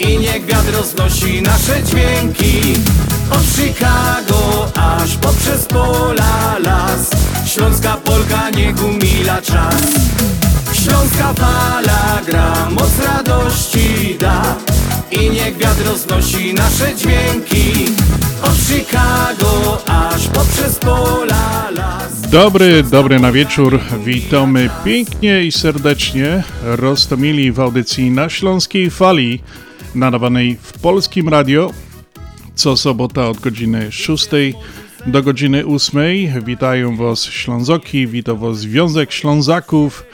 I niech wiatr roznosi nasze dźwięki. Od Chicago aż poprzez pola las. Śląska Polka niech umila czas. Śląska fala gra, moc radości da. I niech wiatr roznosi nasze dźwięki. Od Chicago aż poprzez pola las. Dobry, dobry na wieczór. Witamy pięknie i serdecznie. Roztomili w audycji na Śląskiej Fali, nadawanej w Polskim Radio, co sobota od godziny 6 do godziny 8. Witają Was Ślązoki, wita Was Związek Ślązaków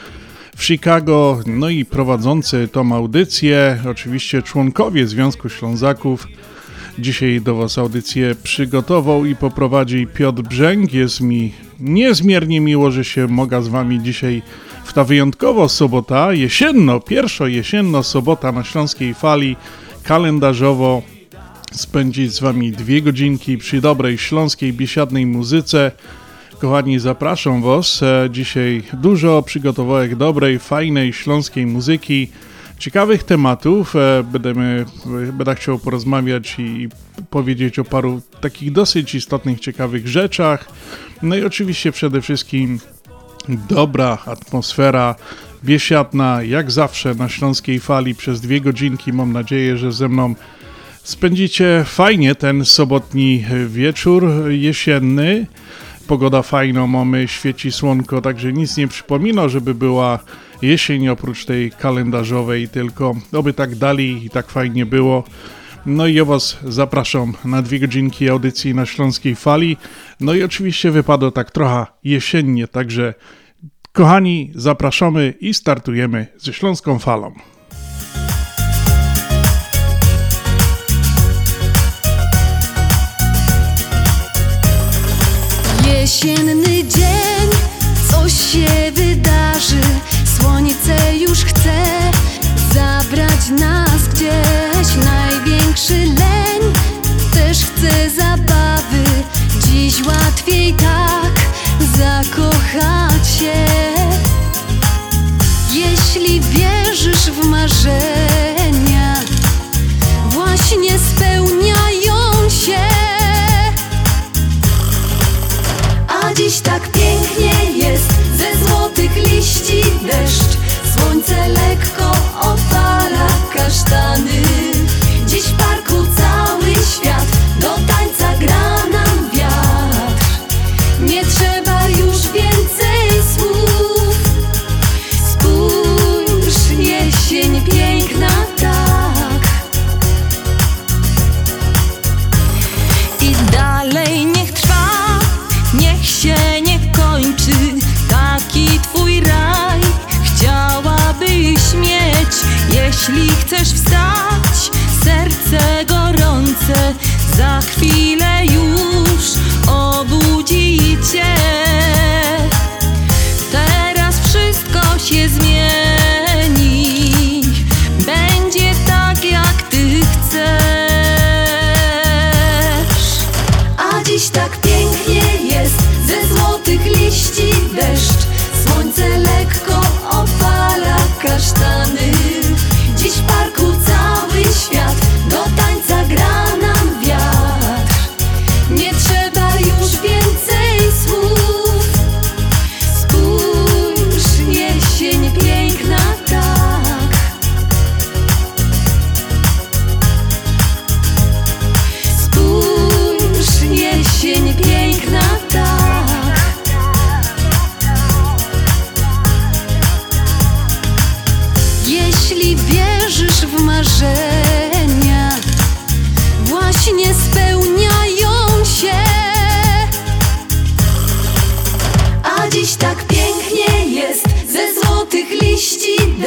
w Chicago, no i prowadzący tą audycję, oczywiście członkowie Związku Ślązaków, Dzisiaj do Was audycję przygotował i poprowadzi Piotr Brzęk. Jest mi niezmiernie miło, że się mogę z Wami dzisiaj w ta wyjątkowo sobota, jesienno, pierwsza jesienno sobota na Śląskiej Fali, kalendarzowo spędzić z Wami dwie godzinki przy dobrej śląskiej biesiadnej muzyce. Kochani, zapraszam Was. E, dzisiaj dużo przygotowałek dobrej, fajnej śląskiej muzyki ciekawych tematów. E, będziemy, będę chciał porozmawiać i powiedzieć o paru takich dosyć istotnych, ciekawych rzeczach. No i oczywiście przede wszystkim dobra atmosfera biesiadna, jak zawsze na Śląskiej Fali przez dwie godzinki. Mam nadzieję, że ze mną spędzicie fajnie ten sobotni wieczór jesienny. Pogoda fajna, mamy, świeci słonko, także nic nie przypomina, żeby była jesień oprócz tej kalendarzowej, tylko oby tak dali i tak fajnie było. No i ja Was zapraszam na dwie godzinki audycji na Śląskiej Fali. No i oczywiście wypadło tak trochę jesiennie, także kochani, zapraszamy i startujemy ze Śląską Falą. Jesienny dzień, coś się wydarzy Słońce już chce zabrać nas gdzieś Największy leń też chce zabawy. Dziś łatwiej tak zakochać się. Jeśli wierzysz w marzenia Właśnie spełniają się. A dziś tak pięknie jest ze złotych liści deszcz. Słońce lekko opala kasztany Cały świat Do tańca gra nam wiatr. Nie trzeba już więcej słów. Spójrz, jesień piękna tak. I dalej niech trwa Niech się nie kończy. Taki twój raj Chciałabyś mieć, jeśli chcesz wstać Serce gorące za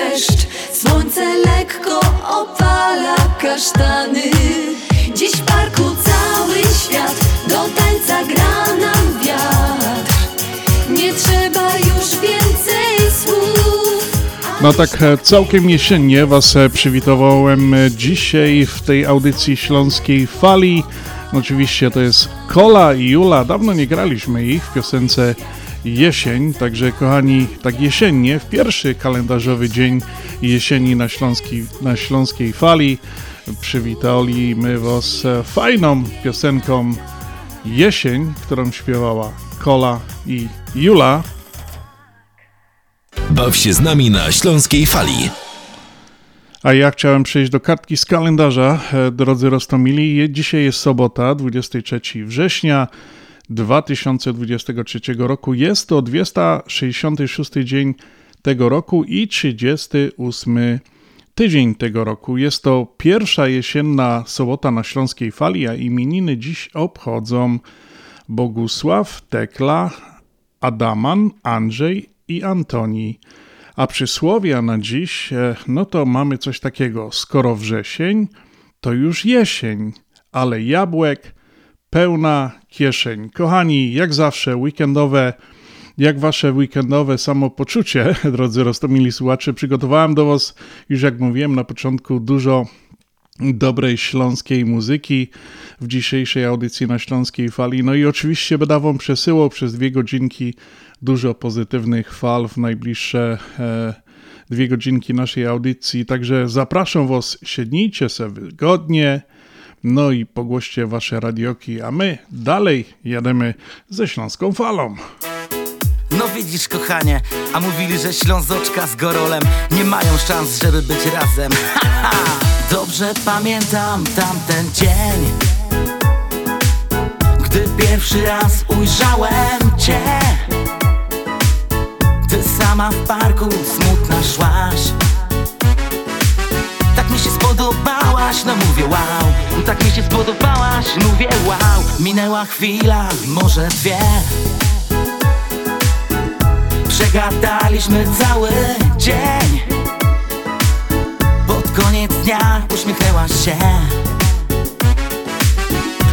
deszcz Słońce lekko opala kasztany Dziś w parku cały świat Do tańca gra nam wiatr Nie trzeba już więcej słów No tak e, całkiem jesiennie Was e, przywitowałem e, dzisiaj w tej audycji Śląskiej Fali. Oczywiście to jest Kola i Jula. Dawno nie graliśmy ich w piosence jesień, także kochani, tak jesiennie, w pierwszy kalendarzowy dzień jesieni na, Śląski, na Śląskiej Fali przywitaliśmy Was fajną piosenką Jesień, którą śpiewała Kola i Jula. Baw się z nami na Śląskiej Fali. A ja chciałem przejść do kartki z kalendarza, e, drodzy Rostomili. Dzisiaj jest sobota, 23 września 2023 roku. Jest to 266 dzień tego roku i 38 tydzień tego roku. Jest to pierwsza jesienna sobota na Śląskiej Fali, a imieniny dziś obchodzą Bogusław, Tekla, Adaman, Andrzej i Antoni. A przysłowia na dziś, e, no to mamy coś takiego. Skoro wrzesień, to już jesień, ale jabłek pełna kieszeń. Kochani, jak zawsze, weekendowe, jak wasze weekendowe samopoczucie, drodzy Rostomili słuchacze, przygotowałem do was, już jak mówiłem na początku, dużo dobrej śląskiej muzyki w dzisiejszej audycji na Śląskiej Fali. No i oczywiście będę wam przesyłał przez dwie godzinki dużo pozytywnych fal w najbliższe e, dwie godzinki naszej audycji. Także zapraszam was, siednijcie sobie wygodnie, no i pogłoście wasze radioki, a my dalej jademy ze Śląską Falą. No widzisz kochanie, a mówili, że Ślązoczka z Gorolem nie mają szans, żeby być razem. Dobrze pamiętam tamten dzień Gdy pierwszy raz ujrzałem Cię. Ty sama w parku smutna szłaś Tak mi się spodobałaś, no mówię wow. Tak mi się spodobałaś, mówię wow. Minęła chwila, może dwie. Przegadaliśmy cały dzień. Pod koniec dnia uśmiechnęłaś się.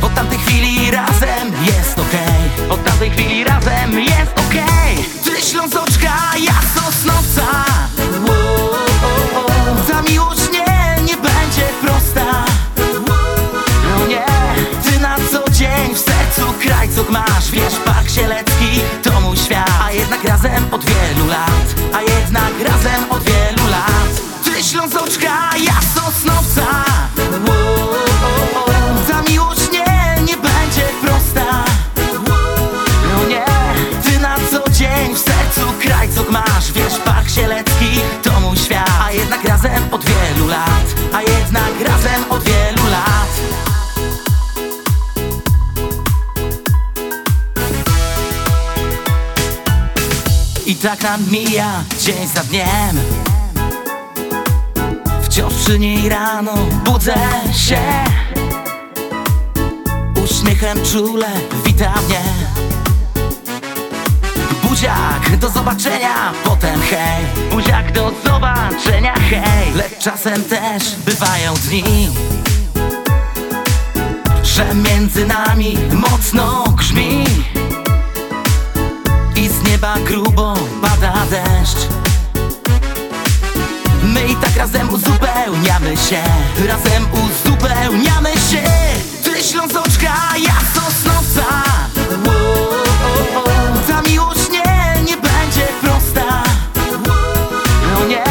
Od tamtej chwili razem jest okej. Okay. Od tamtej chwili razem jest okej. Okay. Ty Ślązoczka, ja Sosnowca prosta. No nie, ty na co dzień w sercu krajców masz. Wiesz, Park Sielecki to mój świat. A jednak razem od wielu lat A jednak razem od wielu lat. Ty Ślązoczka, ja Sosnowca. Ta miłość nie, nie będzie prosta. No nie, ty na co dzień w sercu krajców masz. Wiesz, Park Sielecki to mój świat. A jednak razem od wielu lat A jednak tak nam mija dzień za dniem. Wciąż przy niej rano budzę się. Uśmiechem czule wita mnie. Buziak, do zobaczenia, potem hej. Buziak, do zobaczenia, hej. Lecz czasem też bywają dni Że między nami mocno grzmi nieba grubo pada deszcz. My i tak razem uzupełniamy się Razem uzupełniamy się. Ty Ślązoczka, ja Sosnowca. Ta miłość nie, nie będzie prosta. No nie,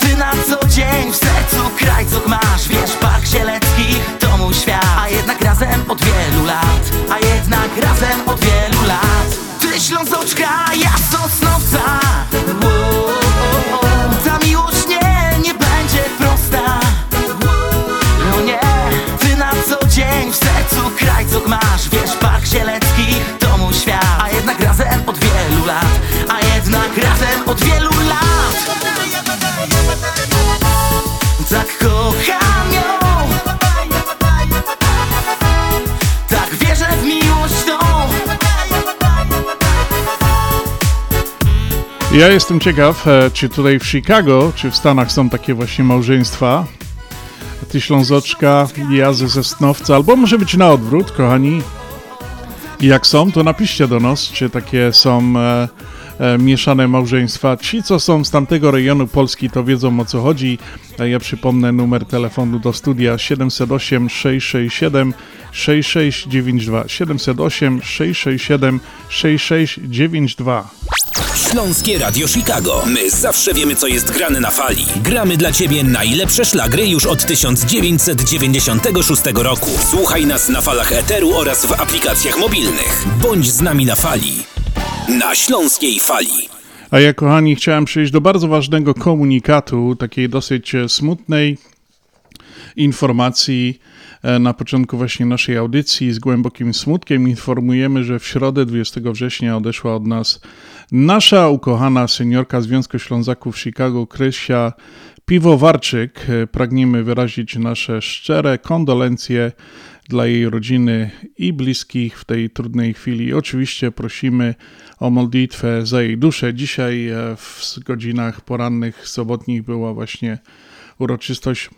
ty na co dzień w sercu krajców masz. Wiesz, Park Sielecki to świat. A jednak razem od wielu lat A jednak razem od wielu lat. Ślązoczka, Ja jestem ciekaw, e, czy tutaj w Chicago, czy w Stanach są takie właśnie małżeństwa. ty Ślązoczka, ja ze Sosnowca, albo może być na odwrót, kochani. Jak są, to napiszcie do nas, czy takie są e, mieszane małżeństwa. Ci, co są z tamtego rejonu Polski, to wiedzą o co chodzi. Ja przypomnę numer telefonu do studia 708 667 6692 708 667 6692 Śląskie Radio Chicago. My zawsze wiemy, co jest grane na fali. Gramy dla Ciebie najlepsze szlagry już od 1996 roku. Słuchaj nas na falach Eteru oraz w aplikacjach mobilnych. Bądź z nami na fali. Na Śląskiej Fali. A ja, kochani, chciałem przejść do bardzo ważnego komunikatu, takiej dosyć e, smutnej informacji e, na początku właśnie naszej audycji. Z głębokim smutkiem informujemy, że w środę 20 września odeszła od nas nasza ukochana seniorka Związku Ślązaków Chicago, Krysia Piwowarczyk. E, pragniemy wyrazić nasze szczere kondolencje dla jej rodziny i bliskich w tej trudnej chwili. Oczywiście prosimy o modlitwę za jej duszę. Dzisiaj e, w godzinach porannych, sobotnich była właśnie uroczystość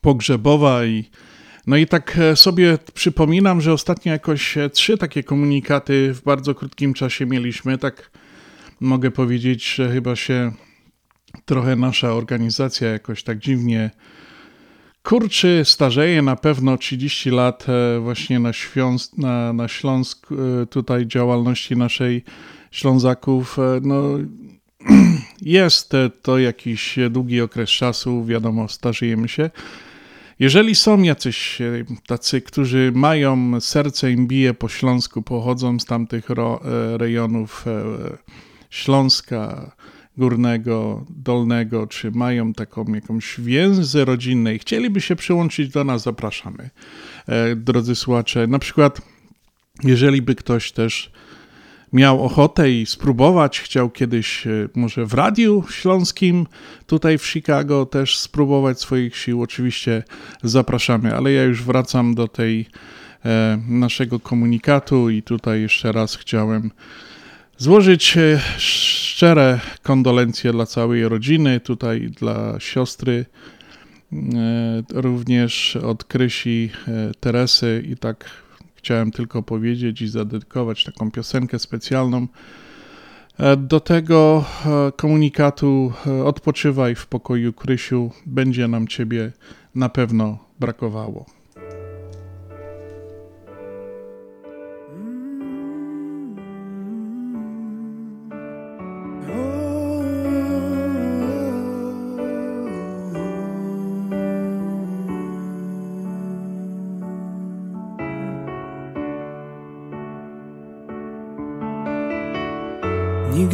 pogrzebowa i no i tak e, sobie przypominam, że ostatnio jakoś trzy takie komunikaty w bardzo krótkim czasie mieliśmy. Tak mogę powiedzieć, że chyba się trochę nasza organizacja jakoś tak dziwnie kurczy, starzeje na pewno 30 lat e, właśnie na, Świąs na, na Śląsk, tutaj działalności naszej Ślązaków. No, jest to jakiś długi okres czasu, wiadomo, starzejemy się. Jeżeli są jacyś e, tacy, którzy mają, serce im bije po Śląsku, pochodzą z tamtych ro, e, rejonów e, Śląska, Górnego, Dolnego, czy mają taką jakąś więzę rodzinną i chcieliby się przyłączyć do nas, zapraszamy. Drodzy słuchacze, na przykład jeżeli by ktoś też miał ochotę i spróbować, chciał kiedyś e, może w Radiu Śląskim tutaj w Chicago też spróbować swoich sił, oczywiście zapraszamy, ale ja już wracam do tej e, naszego komunikatu i tutaj jeszcze raz chciałem złożyć e, szczere kondolencje dla całej rodziny, tutaj dla siostry, również od Krysi, Teresy i tak Chciałem tylko powiedzieć i zadedykować taką piosenkę specjalną. E, do tego e, komunikatu e, odpoczywaj w pokoju Krysiu, będzie nam Ciebie na pewno brakowało.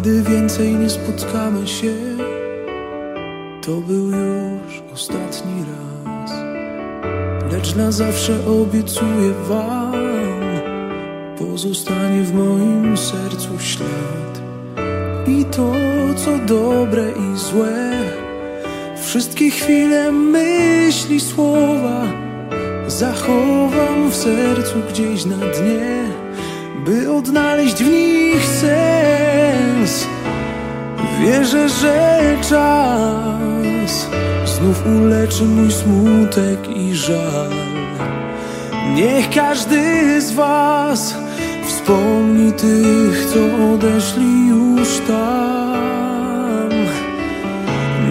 Nigdy więcej nie spotkamy się To był już ostatni raz. Lecz na zawsze obiecuję wam Pozostanie w moim sercu ślad. I to co dobre i złe Wszystkie chwile myśli, słowa Zachowam w sercu gdzieś na dnie by odnaleźć w nich sens. Wierzę, że czas znów uleczy mój smutek i żal. Niech każdy z Was wspomni tych, co odeszli już tam.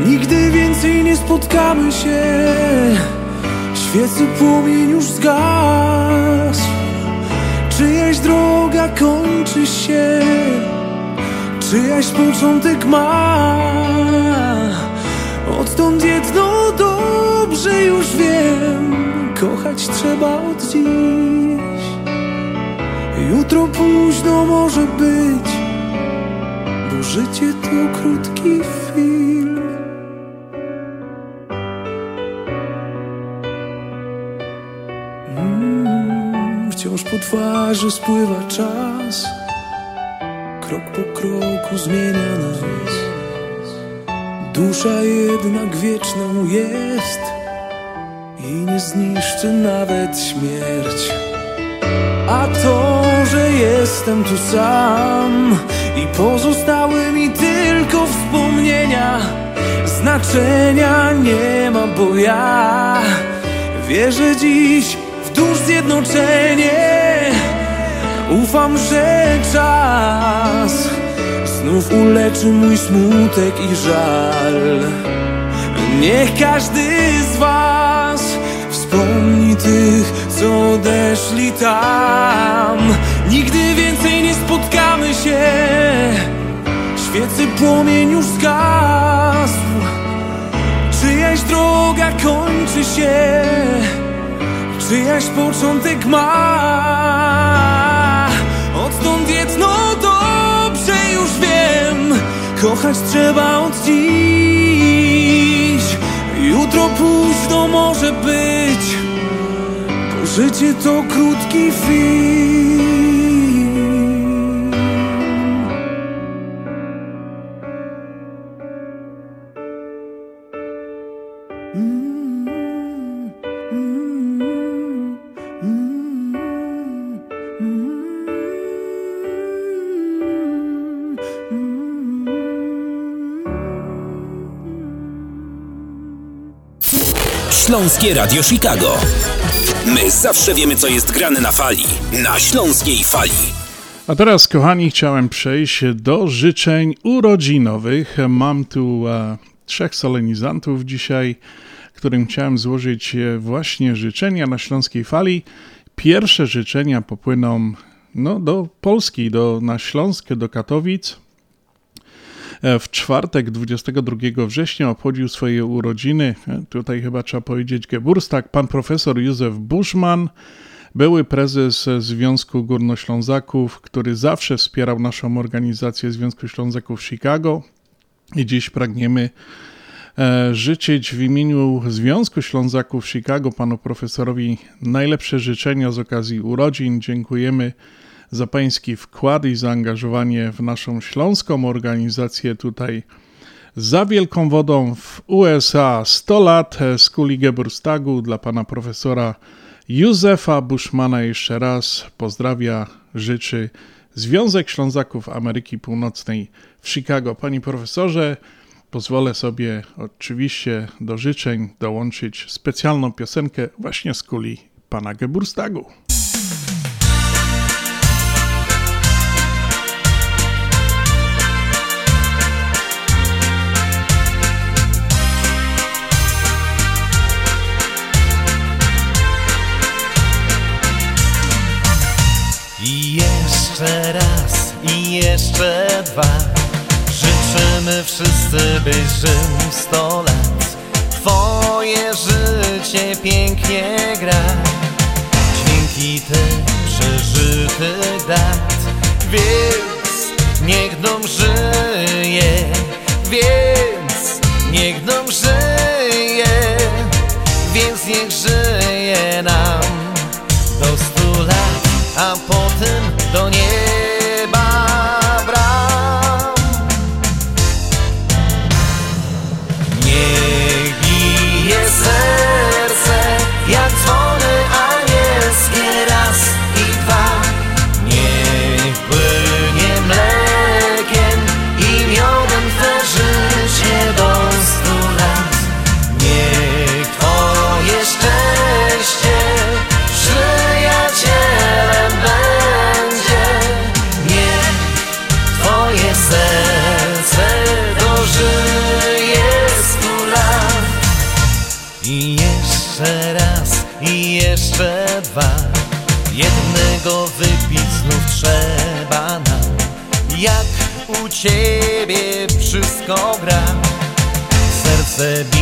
Nigdy więcej nie spotkamy się, świecy płomień już zgasł. Czyjaś droga kończy się? Czyjaś początek ma? Odtąd jedno dobrze już wiem. Kochać trzeba od dziś. Jutro późno może być Bo życie to krótki film po twarzy spływa czas. Krok po kroku zmienia nas. Dusza jednak wieczną jest I nie zniszczy nawet śmierć. A to, że jestem tu sam I pozostały mi tylko wspomnienia Znaczenia nie ma, bo ja Wierzę dziś w dusz zjednoczenie Ufam, że czas Znów uleczy mój smutek i żal. Niech każdy z was Wspomni tych, co odeszli tam. Nigdy więcej nie spotkamy się. Świecy płomień już zgasł. Czyjaś droga kończy się. Czyjaś początek ma Kochać trzeba od dziś. Jutro późno może być Bo życie to krótki film Śląskie Radio Chicago. My zawsze wiemy, co jest grane na fali. Na Śląskiej Fali. A teraz, kochani, chciałem przejść do życzeń urodzinowych. Mam tu e, trzech solenizantów dzisiaj, którym chciałem złożyć e, właśnie życzenia na Śląskiej Fali. Pierwsze życzenia popłyną no, do Polski, do, na Śląsk, do Katowic. E, w czwartek, 22 września, obchodził swoje urodziny. E, tutaj chyba trzeba powiedzieć Geburstak, pan profesor Józef Buszman, były prezes Związku Górnoślązaków, który zawsze wspierał naszą organizację Związku Ślązaków Chicago. I dziś pragniemy e, życzyć w imieniu Związku Ślązaków Chicago panu profesorowi najlepsze życzenia z okazji urodzin. Dziękujemy za pański wkład i zaangażowanie w naszą śląską organizację tutaj za Wielką Wodą w USA 100 lat z kuli Geburstagu dla pana profesora Józefa Bushmana jeszcze raz pozdrawia, życzy Związek Ślązaków Ameryki Północnej w Chicago. Panie profesorze, pozwolę sobie oczywiście do życzeń dołączyć specjalną piosenkę właśnie z kuli pana Geburstagu. Jeszcze raz, i jeszcze dwa. Życzymy wszyscy, byś żył sto lat. Twoje życie pięknie gra. Dźwięki tych przeżytych dat. Więc niech dom żyje. Więc niech dom żyje. Więc niech żyje nam do stu lat. A potem do Serce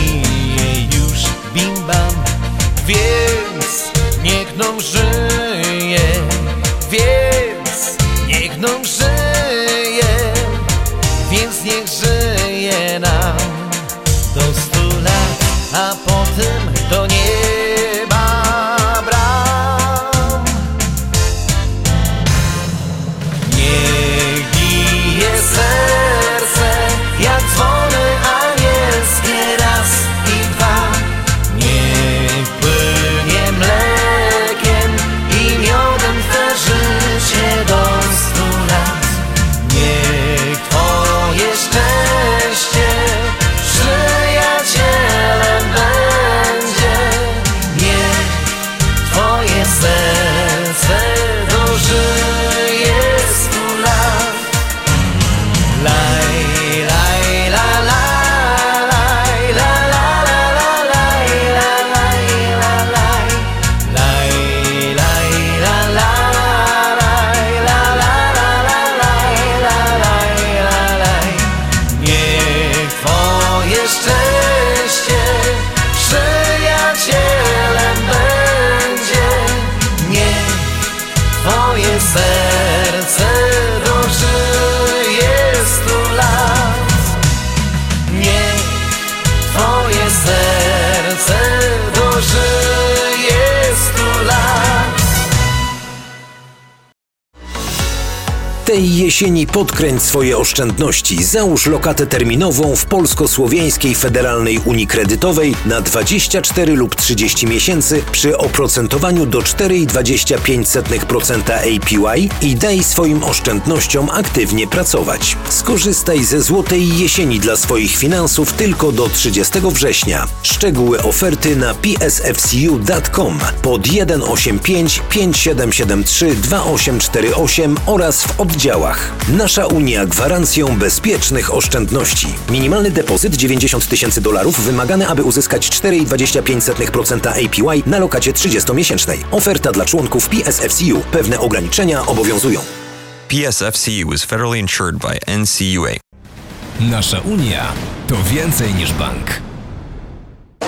jesieni podkręć swoje oszczędności. Załóż lokatę terminową w Polsko-Słowiańskiej Federalnej Unii Kredytowej na 24 lub 30 miesięcy przy oprocentowaniu do 4,25% APY i daj swoim oszczędnościom aktywnie pracować. Skorzystaj ze złotej jesieni dla swoich finansów tylko do 30 września. Szczegóły oferty na psfcu.com pod 185 5773 2848 oraz w oddziałach. Nasza Unia gwarancją bezpiecznych oszczędności. Minimalny depozyt 90 tysięcy dolarów wymagany, aby uzyskać 4,25% APY na lokacie 30-miesięcznej. Oferta dla członków PSFCU. Pewne ograniczenia obowiązują. PSFCU is federally insured by NCUA. Nasza Unia to więcej niż bank.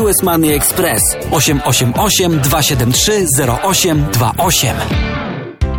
US Money Express 888 273 0828.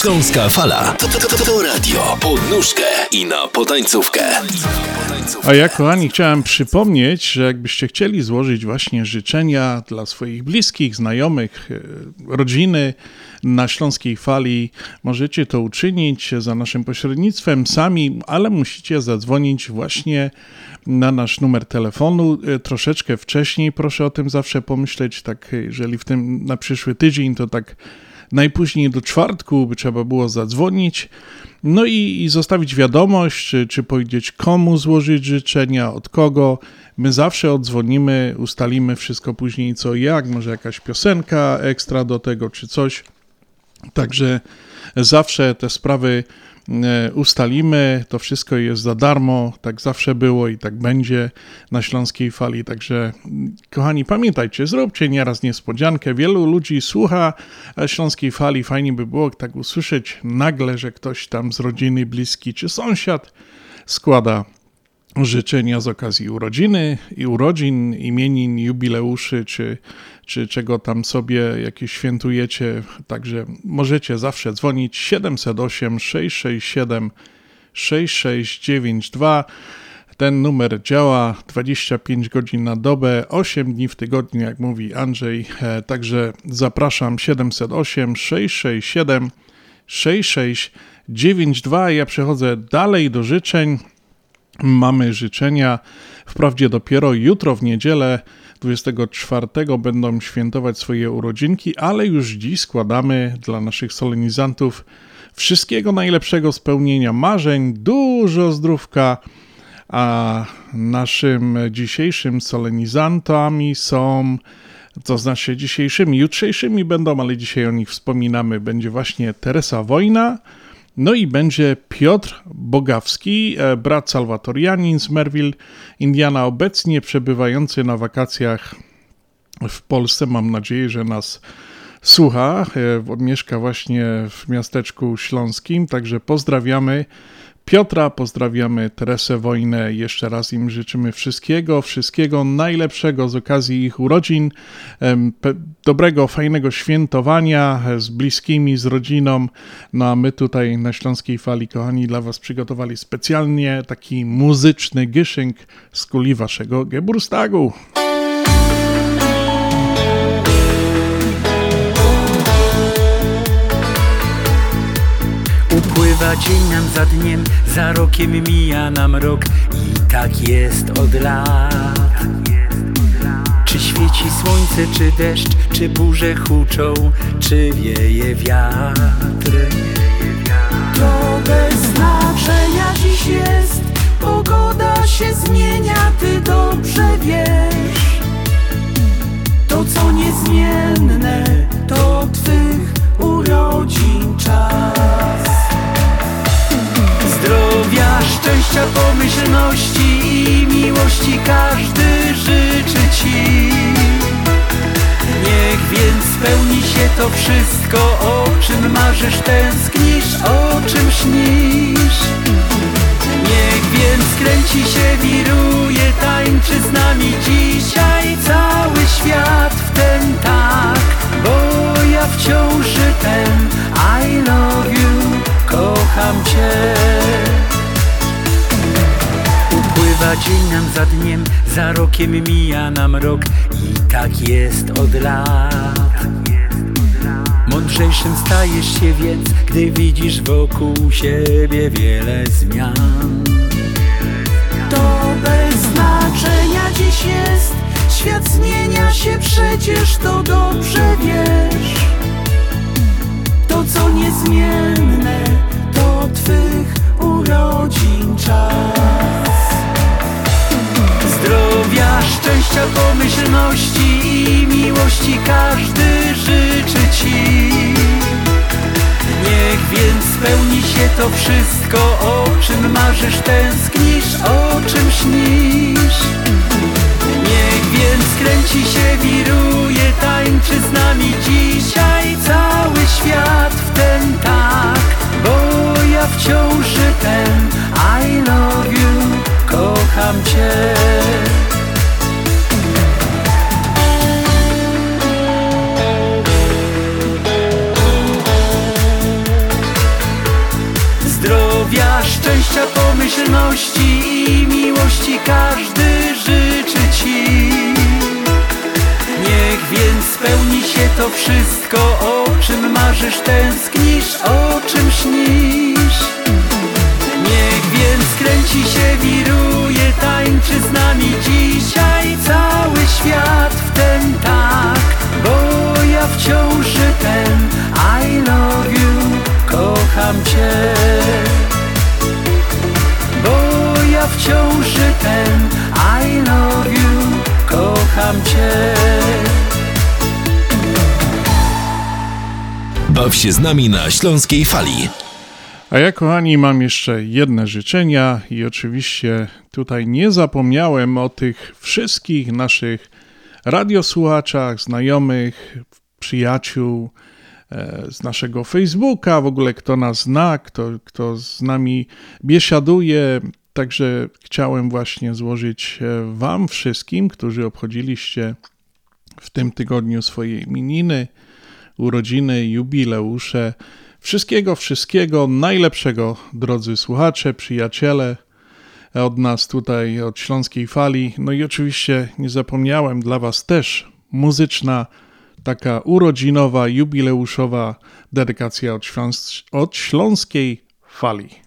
Śląska fala to, to, to, to radio pod nóżkę i na potańcówkę. A ja, kochani, chciałem przypomnieć, że jakbyście chcieli złożyć właśnie życzenia dla swoich bliskich, znajomych, e, rodziny na Śląskiej Fali, możecie to uczynić za naszym pośrednictwem sami, ale musicie zadzwonić właśnie na nasz numer telefonu e, troszeczkę wcześniej. Proszę o tym zawsze pomyśleć, tak jeżeli w tym na przyszły tydzień, to tak najpóźniej do czwartku by trzeba było zadzwonić, no i, i zostawić wiadomość, czy, czy powiedzieć komu złożyć życzenia, od kogo. My zawsze odzwonimy, ustalimy wszystko później co jak, może jakaś piosenka ekstra do tego, czy coś. Także zawsze te sprawy ustalimy, to wszystko jest za darmo, tak zawsze było i tak będzie na Śląskiej Fali, także kochani pamiętajcie, zróbcie nieraz niespodziankę, wielu ludzi słucha Śląskiej Fali, fajnie by było tak usłyszeć nagle, że ktoś tam z rodziny, bliski czy sąsiad składa życzenia z okazji urodziny i urodzin, imienin, jubileuszy, czy, czy czego tam sobie jakieś świętujecie. Także możecie zawsze dzwonić 708 667 6692. Ten numer działa 25 godzin na dobę, 8 dni w tygodniu, jak mówi Andrzej. Także zapraszam 708 667 6692. Ja przechodzę dalej do życzeń. mamy życzenia. Wprawdzie dopiero jutro w niedzielę 24 będą świętować swoje urodzinki, ale już dziś składamy dla naszych solenizantów wszystkiego najlepszego spełnienia marzeń, dużo zdrówka. A naszym dzisiejszym solenizantami są, to znaczy dzisiejszymi, jutrzejszymi będą, ale dzisiaj o nich wspominamy, będzie właśnie Teresa Wojna, no i będzie Piotr Bogawski, e, brat salwatorianin z Merville, Indiana, obecnie przebywający na wakacjach w Polsce. Mam nadzieję, że nas słucha. E, mieszka właśnie w miasteczku śląskim, także pozdrawiamy. Piotra, pozdrawiamy Teresę Wojnę. Jeszcze raz im życzymy wszystkiego, wszystkiego najlepszego z okazji ich urodzin, dobrego, fajnego świętowania z bliskimi, z rodziną. No a my tutaj na Śląskiej Fali, kochani, dla Was przygotowali specjalnie taki muzyczny gyszynk z kuli Waszego Geburstagu. Upływa dzień nam za dniem, za rokiem mija nam rok i tak jest od lat. Czy świeci słońce, czy deszcz, czy burze huczą, czy wieje wiatr? To bez znaczenia dziś jest, pogoda się zmienia, ty dobrze wiesz. To co niezmienne, to twych urodzin czas Zdrowia, szczęścia, pomyślności i miłości każdy życzy Ci. Niech więc spełni się to wszystko, o czym marzysz, tęsknisz, o czym śnisz Niech więc kręci się, wiruje, tańczy z nami dzisiaj cały świat w ten tak Bo ja wciąż ten I love you, kocham Cię. Upływa dzień nam za dniem, za rokiem mija nam rok i tak jest od lat. Mądrzejszym stajesz się więc, gdy widzisz wokół siebie wiele zmian znaczenia dziś jest, świat zmienia się przecież to dobrze wiesz. To co niezmienne, to twych urodzin czas. Zdrowia, szczęścia, pomyślności i miłości każdy życzy Ci. Niech więc spełni się to wszystko, o czym marzysz, tęsknisz, o czym śnisz. Niech więc kręci się, wiruje, tańczy z nami dzisiaj cały świat w ten tak. Bo ja wciąż ten I love you, kocham Cię szczęścia, pomyślności i miłości każdy życzy Ci. Niech więc spełni się to wszystko, o czym marzysz, tęsknisz, o czym śnisz. Niech więc kręci się, wiruje, tańczy z nami dzisiaj cały świat w ten tak Bo ja wciąż ten I love you, kocham Cię Bo ja wciąż ten I love you, kocham Cię Baw się z nami na Śląskiej Fali. A ja, kochani, mam jeszcze jedne życzenia i oczywiście tutaj nie zapomniałem o tych wszystkich naszych radiosłuchaczach, znajomych, przyjaciół z naszego Facebooka, w ogóle kto nas zna, kto, kto z nami biesiaduje. Także chciałem właśnie złożyć e, Wam wszystkim, którzy obchodziliście w tym tygodniu swoje imieniny, urodziny, jubileusze, Wszystkiego, wszystkiego najlepszego, drodzy słuchacze, przyjaciele, od nas tutaj, od Śląskiej Fali. No i oczywiście nie zapomniałem dla Was też muzyczna, taka urodzinowa, jubileuszowa dedykacja od, Śląs od Śląskiej Fali.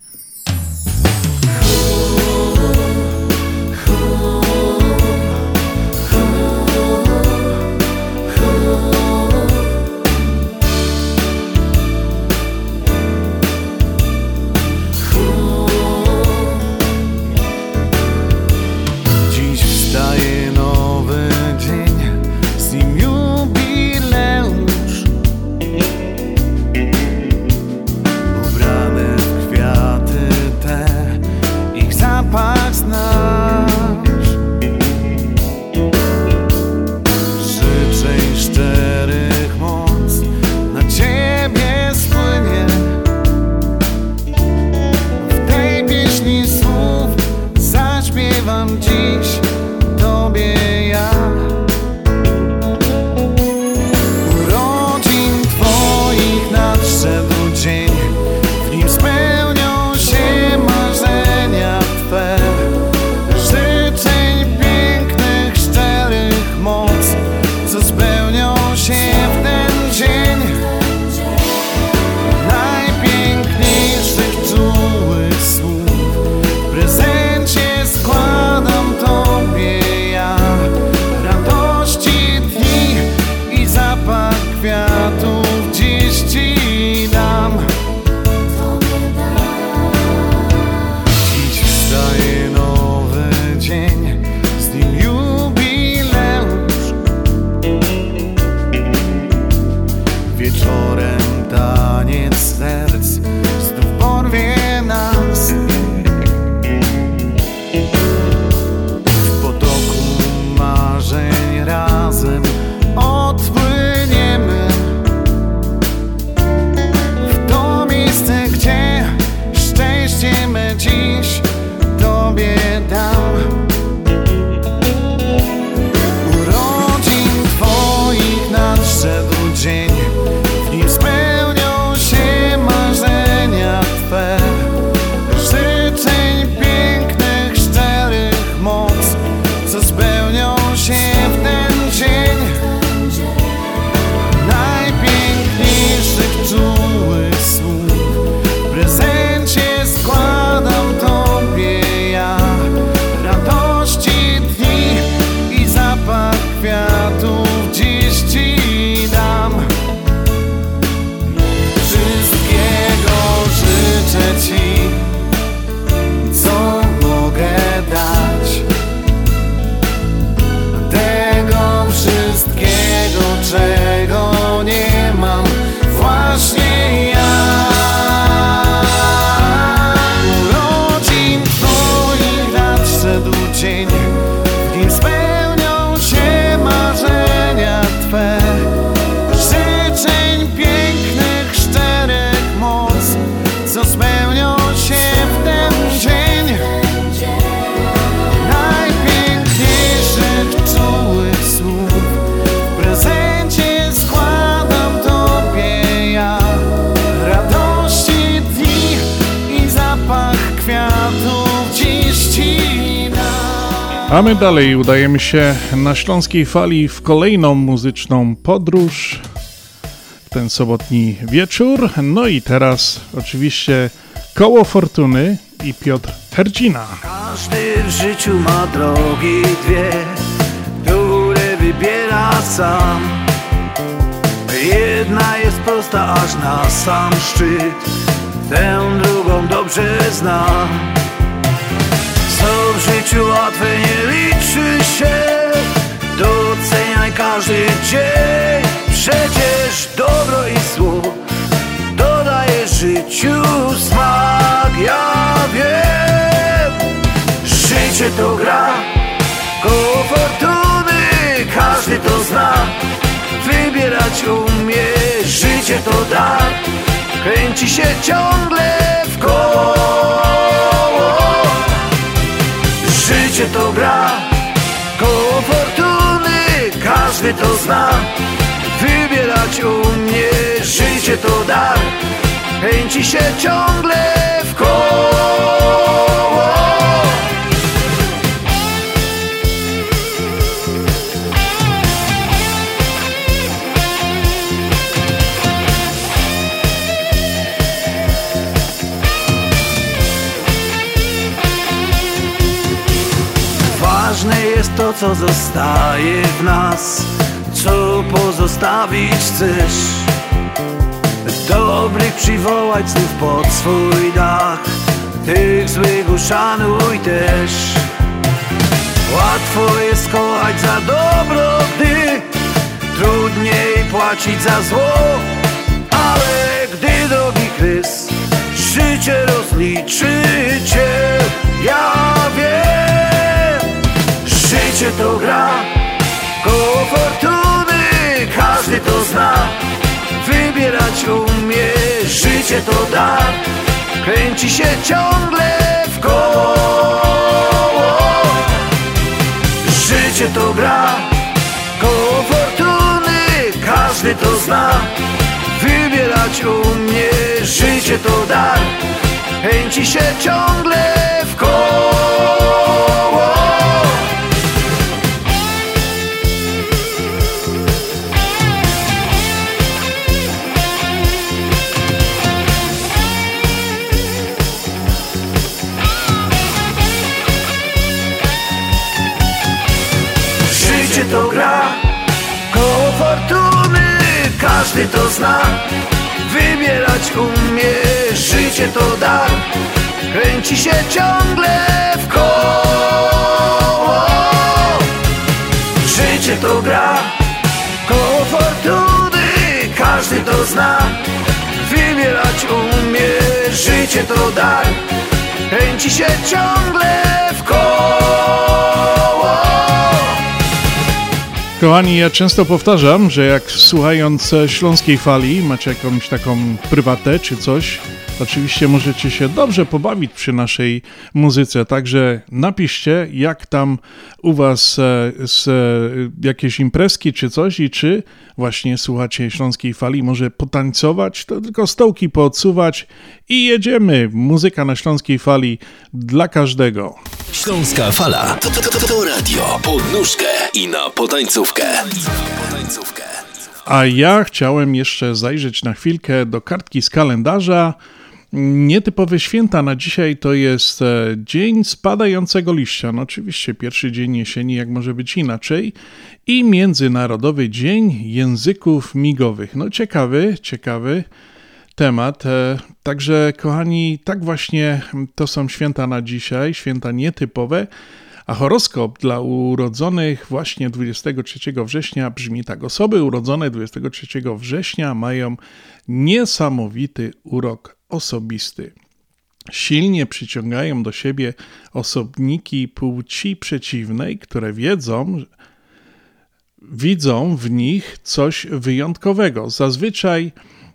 A my dalej udajemy się na śląskiej fali w kolejną muzyczną podróż w ten sobotni wieczór. No i teraz oczywiście koło fortuny i Piotr Hercina. Każdy w życiu ma drogi dwie, które wybiera sam. Jedna jest prosta aż na sam szczyt tę drugą dobrze znam. Co w życiu łatwe nie liczy się, doceniaj każdy dzień. Przecież dobro i zło dodaje życiu smak, ja wiem. Życie to gra, koło fortuny, każdy to zna. Wybierać umie, życie to dar, kręci się ciągle w koło. Życie to gra, koło fortuny, każdy to zna. Wybierać umie, życie to dar, kręci się ciągle w koło. To, co zostaje w nas, co pozostawić chcesz. Dobrych przywołać znów pod swój dach, tych złych uszanuj też. Łatwo jest kochać za dobro, gdy trudniej płacić za zło, ale gdy drogi Chrys życie rozliczy cię, ja to gra, koło fortuny, każdy to zna. Wybierać umie, życie to dar, kręci się ciągle w koło. Życie to gra, koło fortuny, każdy to zna. Wybierać umie, życie to dar, kręci się ciągle w koło. To gra, koło fortuny, każdy to zna. Wybierać umie, życie to dar, kręci się ciągle w koło. Życie to gra, koło fortuny, każdy to zna. Wybierać umie, życie to dar, kręci się ciągle w koło. Kochani, ja często powtarzam, że jak słuchając e, Śląskiej Fali macie jakąś taką prywatę czy coś, oczywiście możecie się dobrze pobawić przy naszej muzyce, także napiszcie jak tam u was e, z, e, jakieś imprezki czy coś i czy właśnie słuchacie Śląskiej Fali, może potańcować, to tylko stołki poodsuwać i jedziemy. Muzyka na Śląskiej Fali dla każdego. Śląska Fala to, to, to, to radio pod nóżkę i na potańcówkę. A ja chciałem jeszcze zajrzeć na chwilkę do kartki z kalendarza. Nietypowe święta na dzisiaj to jest e, Dzień Spadającego Liścia. No oczywiście pierwszy dzień jesieni, jak może być inaczej. I Międzynarodowy Dzień Języków Migowych. No ciekawy, ciekawy temat. E, Także kochani, tak właśnie to są święta na dzisiaj, święta nietypowe. A horoskop dla urodzonych właśnie 23 września brzmi tak. Osoby urodzone 23 września mają niesamowity urok osobisty. Silnie przyciągają do siebie osobniki płci przeciwnej, które wiedzą, widzą w nich coś wyjątkowego. Zazwyczaj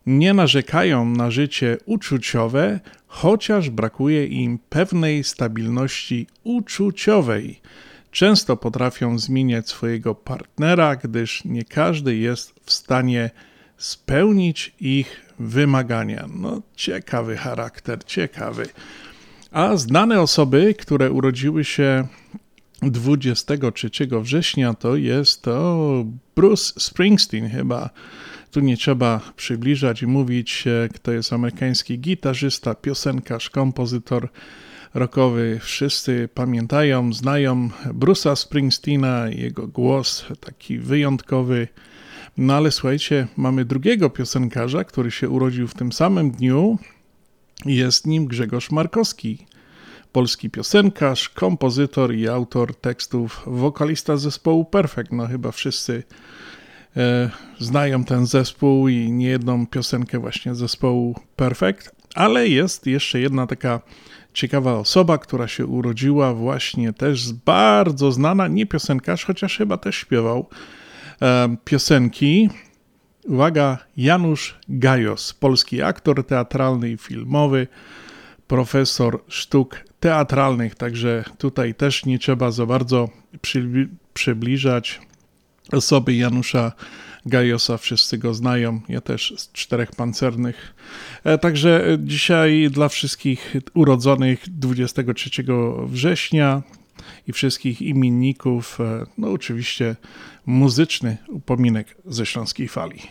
nie narzekają na życie uczuciowe, chociaż brakuje im pewnej stabilności uczuciowej. Często potrafią zmieniać swojego partnera, gdyż nie każdy jest w stanie spełnić ich wymagania. No, ciekawy charakter, ciekawy. A znane osoby, które urodziły się 23 września to jest to Bruce Springsteen chyba. Tu nie trzeba przybliżać i mówić, kto jest amerykański gitarzysta, piosenkarz, kompozytor rockowy. Wszyscy pamiętają, znają Bruce'a Springsteena, jego głos taki wyjątkowy. No ale słuchajcie, mamy drugiego piosenkarza, który się urodził w tym samym dniu. Jest nim Grzegorz Markowski polski piosenkarz, kompozytor i autor tekstów, wokalista zespołu Perfect. No chyba wszyscy e, znają ten zespół i niejedną piosenkę właśnie zespołu Perfect, ale jest jeszcze jedna taka ciekawa osoba, która się urodziła właśnie też bardzo znana, nie piosenkarz, chociaż chyba też śpiewał piosenki. Uwaga, Janusz Gajos, polski aktor teatralny i filmowy, profesor sztuk teatralnych, także tutaj też nie trzeba za bardzo przybliżać osoby Janusza Gajosa, wszyscy go znają, ja też z czterech pancernych. E, także dzisiaj dla wszystkich urodzonych 23 września i wszystkich imienników, e, no oczywiście muzyczny upominek ze Śląskiej Fali.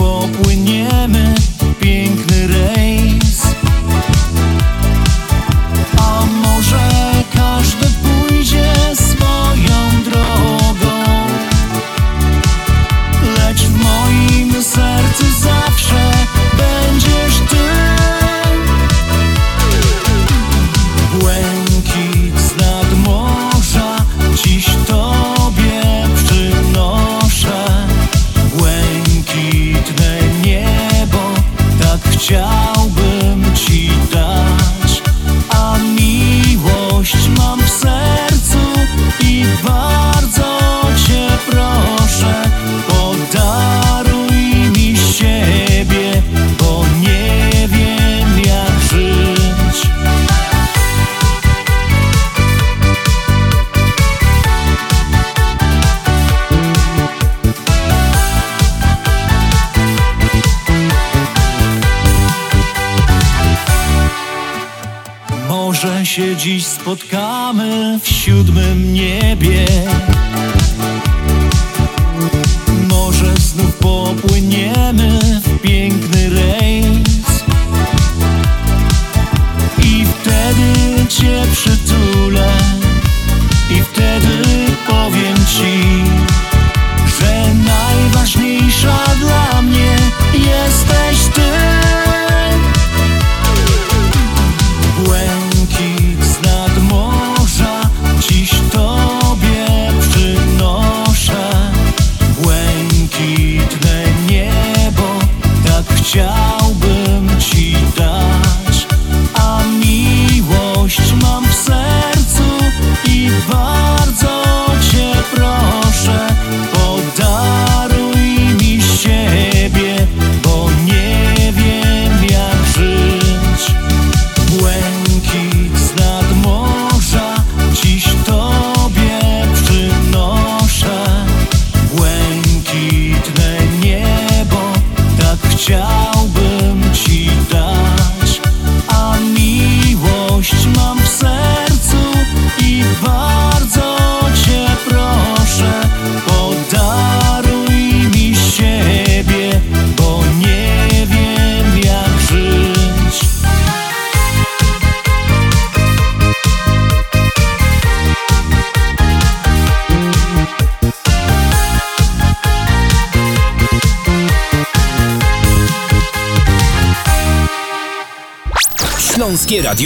Błękitne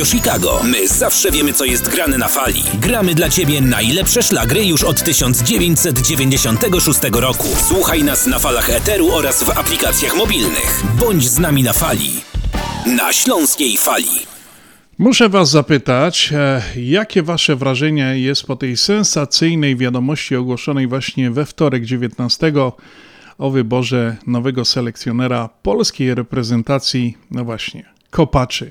Radio Chicago. My zawsze wiemy, co jest grane na fali. Gramy dla Ciebie najlepsze szlagry już od 1996 roku. Słuchaj nas na falach Eteru oraz w aplikacjach mobilnych. Bądź z nami na fali. Na Śląskiej Fali. Muszę Was zapytać, e, jakie Wasze wrażenie jest po tej sensacyjnej wiadomości ogłoszonej właśnie we wtorek 19 o wyborze nowego selekcjonera polskiej reprezentacji, no właśnie, kopaczy.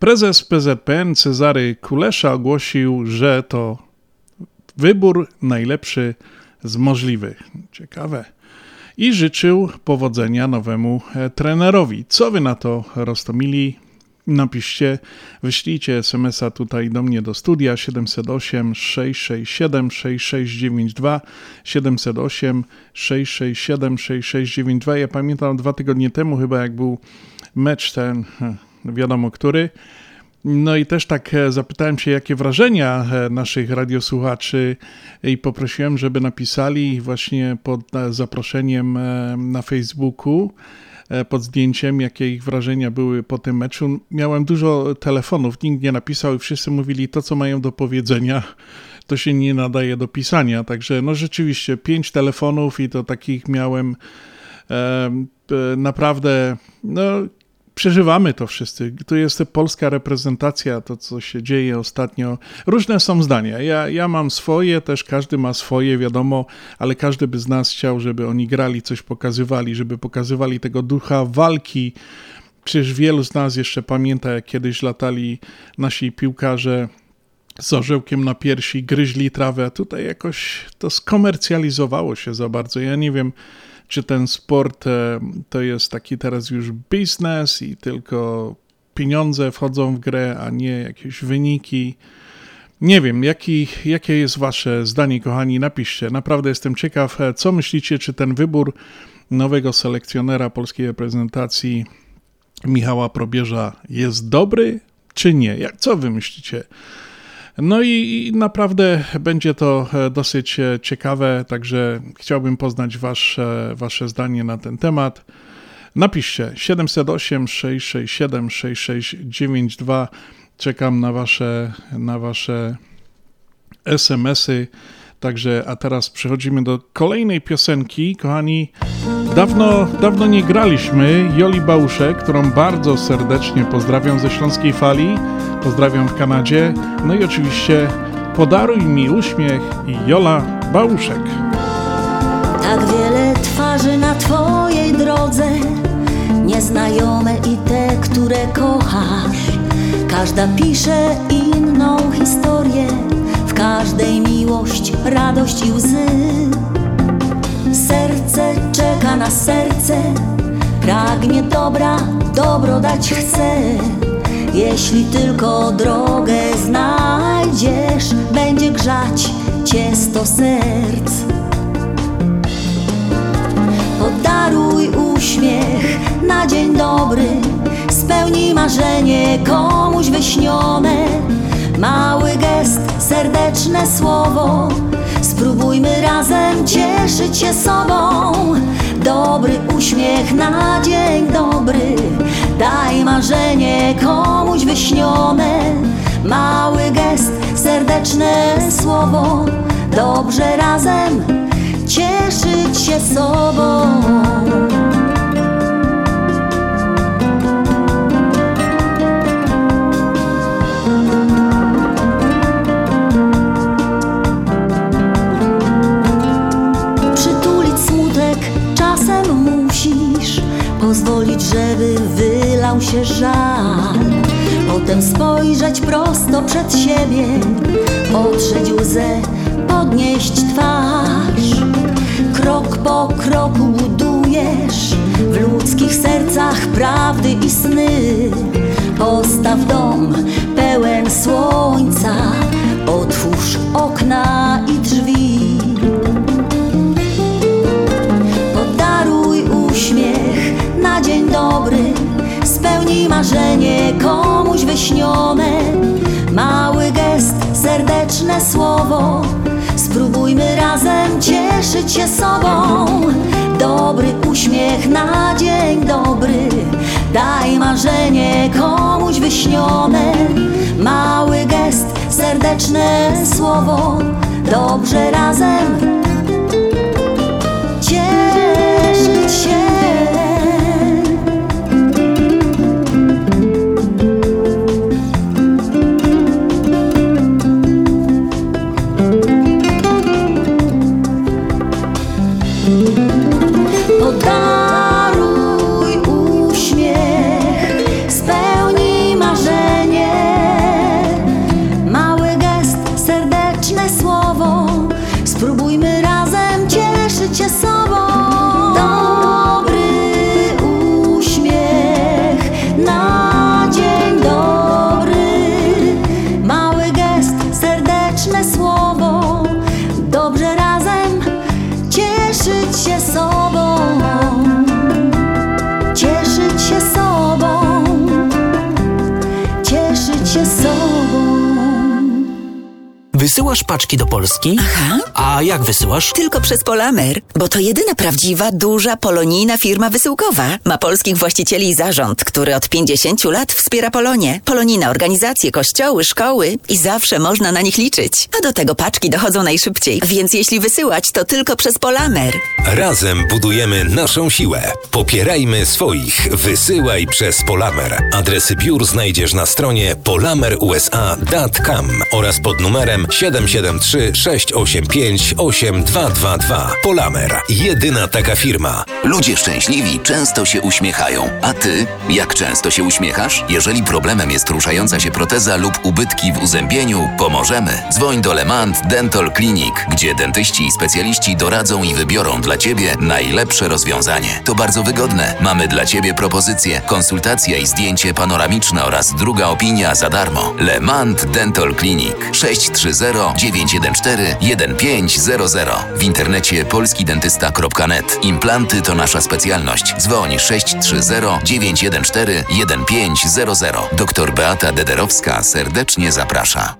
Prezes PZPN Cezary Kulesza ogłosił, że to wybór najlepszy z możliwych. Ciekawe. I życzył powodzenia nowemu e, trenerowi. Co wy na to, Rostomili? Napiszcie, wyślijcie SMS-a tutaj do mnie do studia 708 667 6692 708 667 6692. Ja pamiętam dwa tygodnie temu chyba jak był mecz ten, wiadomo który, no i też tak e, zapytałem się, jakie wrażenia e, naszych radiosłuchaczy i poprosiłem, żeby napisali właśnie pod e, zaproszeniem na Facebooku, pod zdjęciem, jakie ich wrażenia były po tym meczu. Miałem dużo telefonów, nikt nie napisał i wszyscy mówili to, co mają do powiedzenia, to się nie nadaje do pisania. Także no rzeczywiście pięć telefonów i to takich miałem naprawdę no, przeżywamy to wszyscy. Tu jest polska reprezentacja, to co się dzieje ostatnio. Różne są zdania. Ja, ja mam swoje, też każdy ma swoje, wiadomo, ale każdy by z nas chciał, żeby oni grali, coś pokazywali, żeby pokazywali tego ducha walki. Przecież wielu z nas jeszcze pamięta, jak kiedyś latali nasi piłkarze z orzełkiem na piersi, gryźli trawę, a tutaj jakoś to skomercjalizowało się za bardzo. Ja nie wiem, czy ten sport e, to jest taki teraz już biznes i tylko pieniądze wchodzą w grę, a nie jakieś wyniki. Nie wiem, jaki, jakie jest Wasze zdanie, kochani, napiszcie. Naprawdę jestem ciekaw, e, co myślicie, czy ten wybór nowego selekcjonera polskiej reprezentacji Michała Probierza jest dobry, czy nie? Jak, co Wy myślicie? No i, naprawdę będzie to e, dosyć e, ciekawe, także chciałbym poznać wasze, wasze zdanie na ten temat. Napiszcie 708 667 6692. Czekam na wasze, na wasze SMS-y. Także, a teraz przechodzimy do kolejnej piosenki. Kochani, dawno, dawno nie graliśmy Joli Bałuszek, którą bardzo serdecznie pozdrawiam ze Śląskiej Fali. Pozdrawiam w Kanadzie. No i oczywiście Podaruj mi uśmiech i Jola Bałuszek. Tak wiele twarzy na Twojej drodze, nieznajome i te, które kochasz. Każda pisze inną historię, w każdej miłość, radość i łzy. Serce czeka na serce, pragnie dobra, dobro dać chce. Jeśli tylko drogę znajdziesz, będzie grzać cię sto serc. Podaruj uśmiech na dzień dobry, spełnij marzenie komuś wyśnione. Mały gest, serdeczne słowo, spróbujmy razem cieszyć się sobą. Dobry uśmiech na dzień dobry Daj marzenie komuś wyśnione. Mały gest, serdeczne słowo. Dobrze razem cieszyć się sobą. Pozwolić, żeby wylał się żal. Potem spojrzeć prosto przed siebie. Otrzeć łzę, podnieść twarz. Krok po kroku budujesz W ludzkich sercach prawdy i sny. Postaw dom pełen słońca. Otwórz okna i drzwi. Podaruj uśmiech na dzień dobry Spełnij marzenie komuś wyśnione. Mały gest, serdeczne słowo. Spróbujmy razem cieszyć się sobą. Dobry uśmiech na dzień dobry. Daj marzenie komuś wyśnione. Mały gest, serdeczne słowo. Dobrze razem cieszyć się Wysyłasz paczki do Polski? Aha. A jak wysyłasz? Tylko przez Polamer, bo to jedyna prawdziwa, duża, polonijna firma wysyłkowa. Ma polskich właścicieli i zarząd, który od 50 lat wspiera Polonię. Polonijne organizacje, kościoły, szkoły i zawsze można na nich liczyć. A do tego paczki dochodzą najszybciej, więc jeśli wysyłać, to tylko przez Polamer. Razem budujemy naszą siłę. Popierajmy swoich. Wysyłaj przez Polamer. Adresy biur znajdziesz na stronie polamerusa.com oraz pod numerem 773 685 8222. Polamer. Jedyna taka firma. Ludzie szczęśliwi często się uśmiechają. A ty, jak często się uśmiechasz? Jeżeli problemem jest ruszająca się proteza lub ubytki w uzębieniu, pomożemy. Dzwoń do Lemant Dental Clinic, gdzie dentyści i specjaliści doradzą i wybiorą dla ciebie najlepsze rozwiązanie. To bardzo wygodne. Mamy dla ciebie propozycję, konsultacja i zdjęcie panoramiczne oraz druga opinia za darmo. Lemant Dental Clinic 630 914 1500. W internecie polskidentysta.net. Implanty to nasza specjalność. Dzwoń 630 914 1500. Doktor Beata Dederowska serdecznie zaprasza.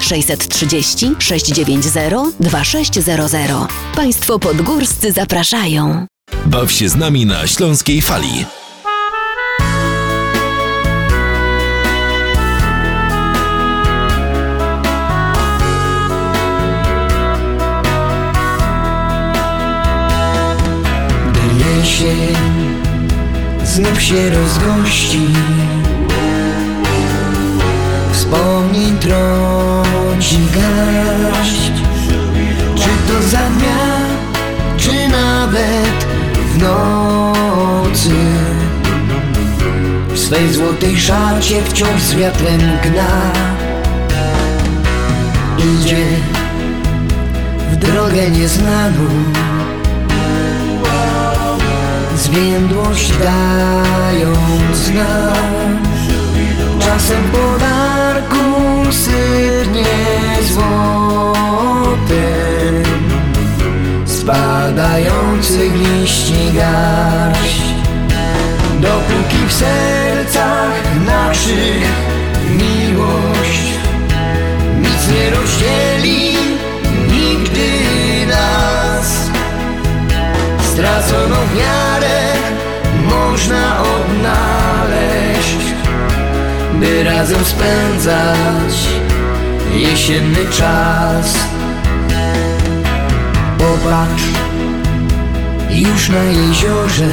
630 690 2600. Państwo podgórscy zapraszają. Baw się z nami na Śląskiej Fali. Gdy jesień znów się rozgości garść? Czy to za dnia, czy nawet w nocy? W swej złotej szacie wciąż z wiatrem gna. Idzie w drogę nieznaną. Zwiędłość dając nam. Czasem podarku sypnie złotem Spadających liści garść. Dopóki w sercach naszych miłość Nic nie rozdzieli nigdy nas. Straconą wiarę można odnaleźć By razem spędzać jesienny czas. Popatrz, już na jeziorze.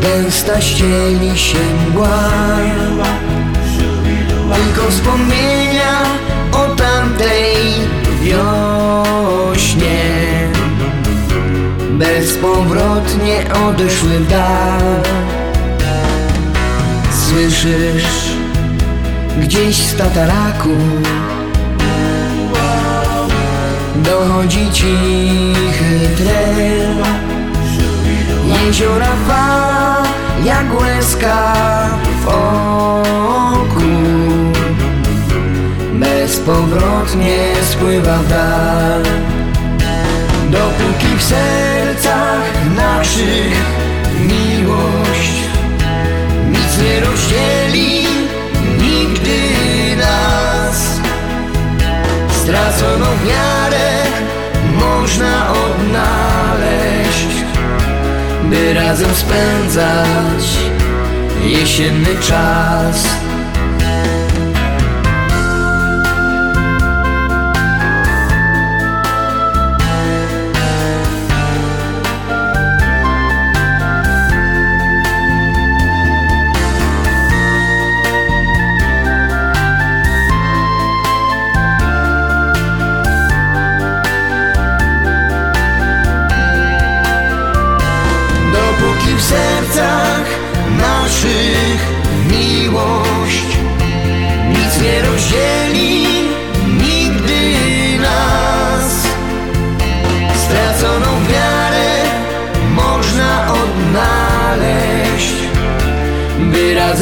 Gęsta ścieli się mgła. Tylko wspomnienia o tamtej wiośnie. Bezpowrotnie odeszły w dal Słyszysz? Gdzieś z tataraku Dochodzi cichy tren. Jeziora fala jak łezka w oku. Bezpowrotnie spływa w dal. Dopóki w sercach naszych miłość nie rozdzieli nigdy nas. Straconą wiarę można odnaleźć By razem spędzać jesienny czas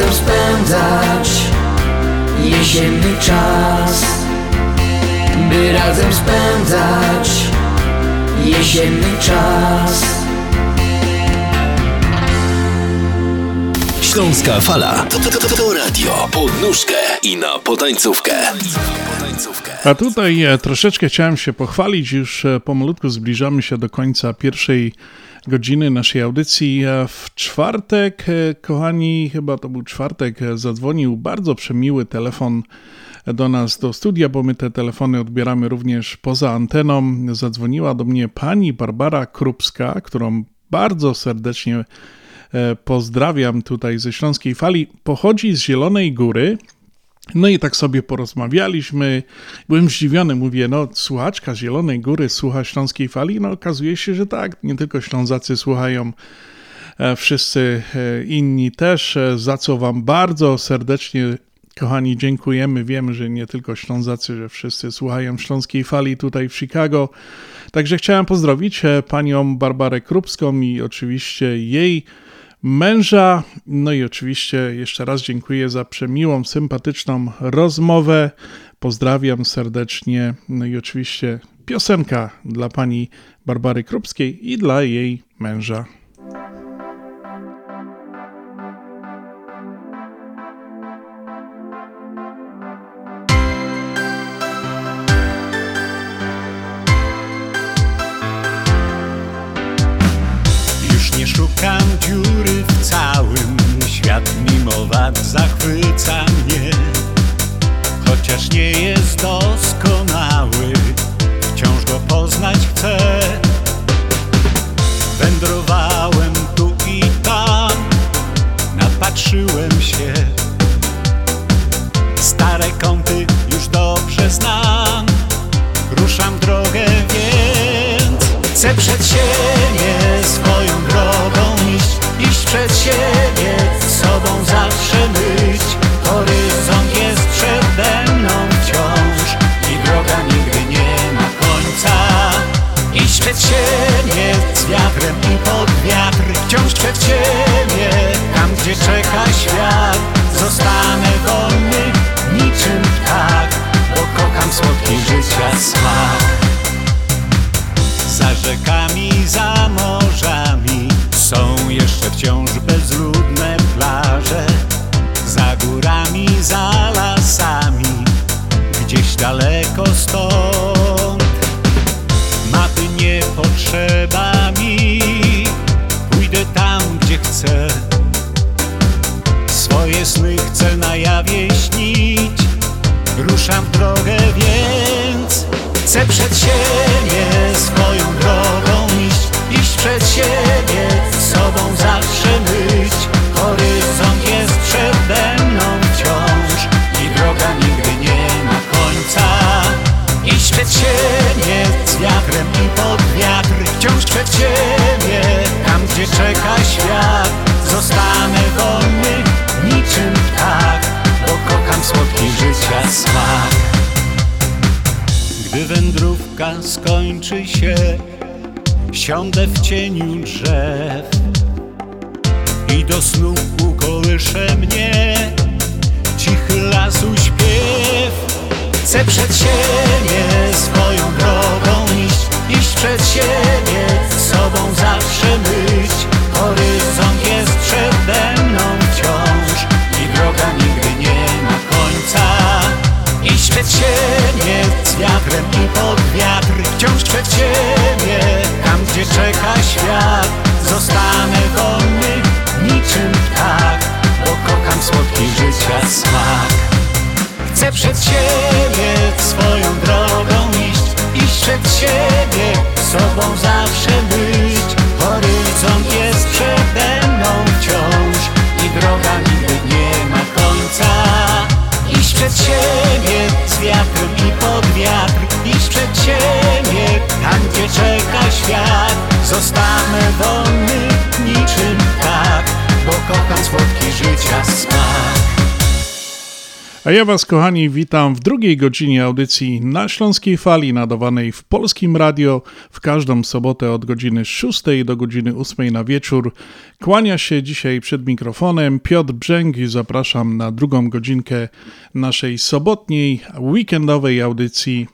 razem spędzać jesienny czas By razem spędzać jesienny czas. Śląska Fala. To, to, to, to radio. Pod nóżkę i na potańcówkę. A tutaj e, troszeczkę chciałem się pochwalić, już e, pomalutku zbliżamy się do końca pierwszej godziny naszej audycji. W czwartek, e, kochani, chyba to był czwartek, e, zadzwonił bardzo przemiły telefon do nas do studia, bo my te telefony odbieramy również poza anteną. Zadzwoniła do mnie pani Barbara Krupska, którą bardzo serdecznie e, pozdrawiam tutaj ze Śląskiej Fali. Pochodzi z Zielonej Góry. No i tak sobie porozmawialiśmy. Byłem zdziwiony, mówię, no słuchaczka Zielonej Góry słucha Śląskiej Fali. No okazuje się, że tak, nie tylko Ślązacy słuchają, e, wszyscy e, inni też, e, za co wam bardzo serdecznie Kochani, dziękujemy. Wiemy, że nie tylko Ślązacy, że wszyscy słuchają Śląskiej Fali tutaj w Chicago. Także chciałem pozdrowić panią Barbarę Krupską i oczywiście jej męża. No i oczywiście jeszcze raz dziękuję za przemiłą, sympatyczną rozmowę. Pozdrawiam serdecznie. No i oczywiście piosenka dla pani Barbary Krupskiej i dla jej męża. Poznać chcę. Wędrowałem tu i tam Napatrzyłem się. Stare kąty już dobrze znam Ruszam drogę więc Chcę przed siebie swoją drogą iść Iść przed siebie, sobą zawsze być tam gdzie cel na jawie śnić Ruszam w drogę, więc chcę przed siebie swoją drogą iść. Iść przed siebie, z sobą zawsze być Horyzont jest przede mną wciąż I droga nigdy nie ma końca. Iść przed siebie, z wiatrem i pod wiatr Wciąż przed siebie, tam gdzie czeka świat. Skończy się Siądę w cieniu drzew. I do snu ukołysze mnie Cichy lasu śpiew. Chcę przed siebie swoją drogą iść Iść przed siebie, sobą zawsze być. Horyzont jest przede mną wciąż I droga nigdy nie ma końca Iść przed siebie z wiatrem i pod wiatr. Wciąż przed siebie, tam gdzie czeka świat. Zostanę wolny niczym ptak Bo kocham słodki życia smak. Chcę przed siebie swoją drogą iść Iść przed siebie, sobą zawsze być Zostanę wolny niczym tak Bo kocham słodki życia smak A ja Was, kochani, witam w drugiej godzinie audycji na Śląskiej Fali, nadawanej w Polskim Radio w każdą sobotę od godziny 6 do godziny 8 na wieczór. Kłania się dzisiaj przed mikrofonem Piotr Brzęg i zapraszam na drugą godzinkę naszej sobotniej, weekendowej audycji.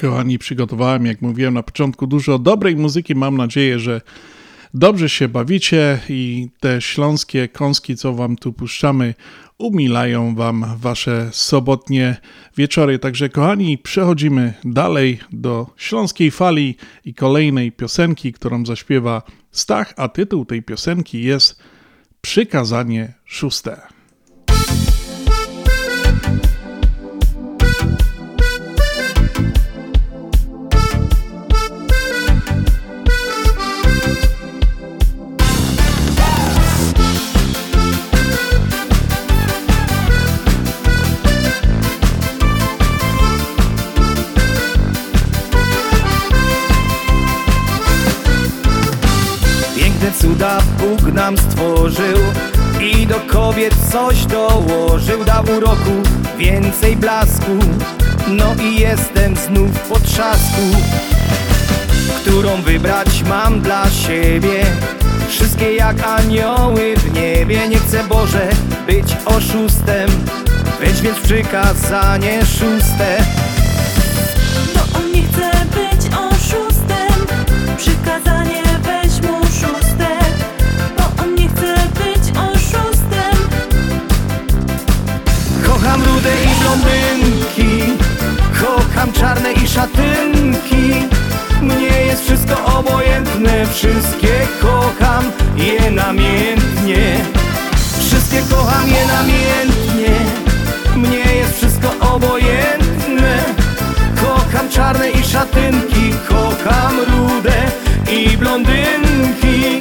Kochani, przygotowałem, jak mówiłem na początku, dużo dobrej muzyki. Mam nadzieję, że dobrze się bawicie i te śląskie kąski, co wam tu puszczamy, umilają wam wasze sobotnie wieczory. Także kochani, przechodzimy dalej do śląskiej fali i kolejnej piosenki, którą zaśpiewa Stach, a tytuł tej piosenki jest Przykazanie szóste. Cuda Bóg nam stworzył I do kobiet coś dołożył. Dał uroku więcej blasku No i jestem znów po trzasku Którą wybrać mam dla siebie. Wszystkie jak anioły w niebie Nie chcę Boże być oszustem Weź więc przykazanie szóste. Bo on nie chce być oszustem Przykazanie Kocham czarne i szatynki. Mnie jest wszystko obojętne. Wszystkie kocham je namiętnie Wszystkie kocham je namiętnie Mnie jest wszystko obojętne. Kocham czarne i szatynki. Kocham rude i blondynki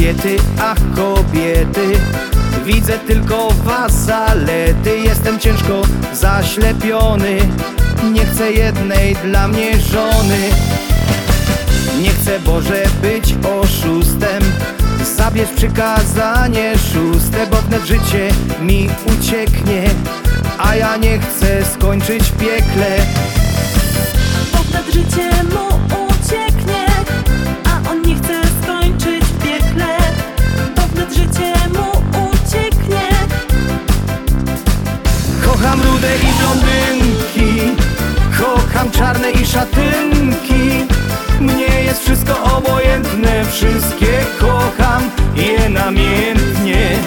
kobiety, ach kobiety. Widzę tylko was zalety Jestem ciężko zaślepiony. Nie chcę jednej dla mnie żony. Nie chcę Boże być oszustem. Zabierz przykazanie szóste Bo wnet życie mi ucieknie A ja nie chcę skończyć w piekle. Bo życie Kocham rude i blondynki. Kocham czarne i szatynki. Mnie jest wszystko obojętne. Wszystkie kocham je namiętnie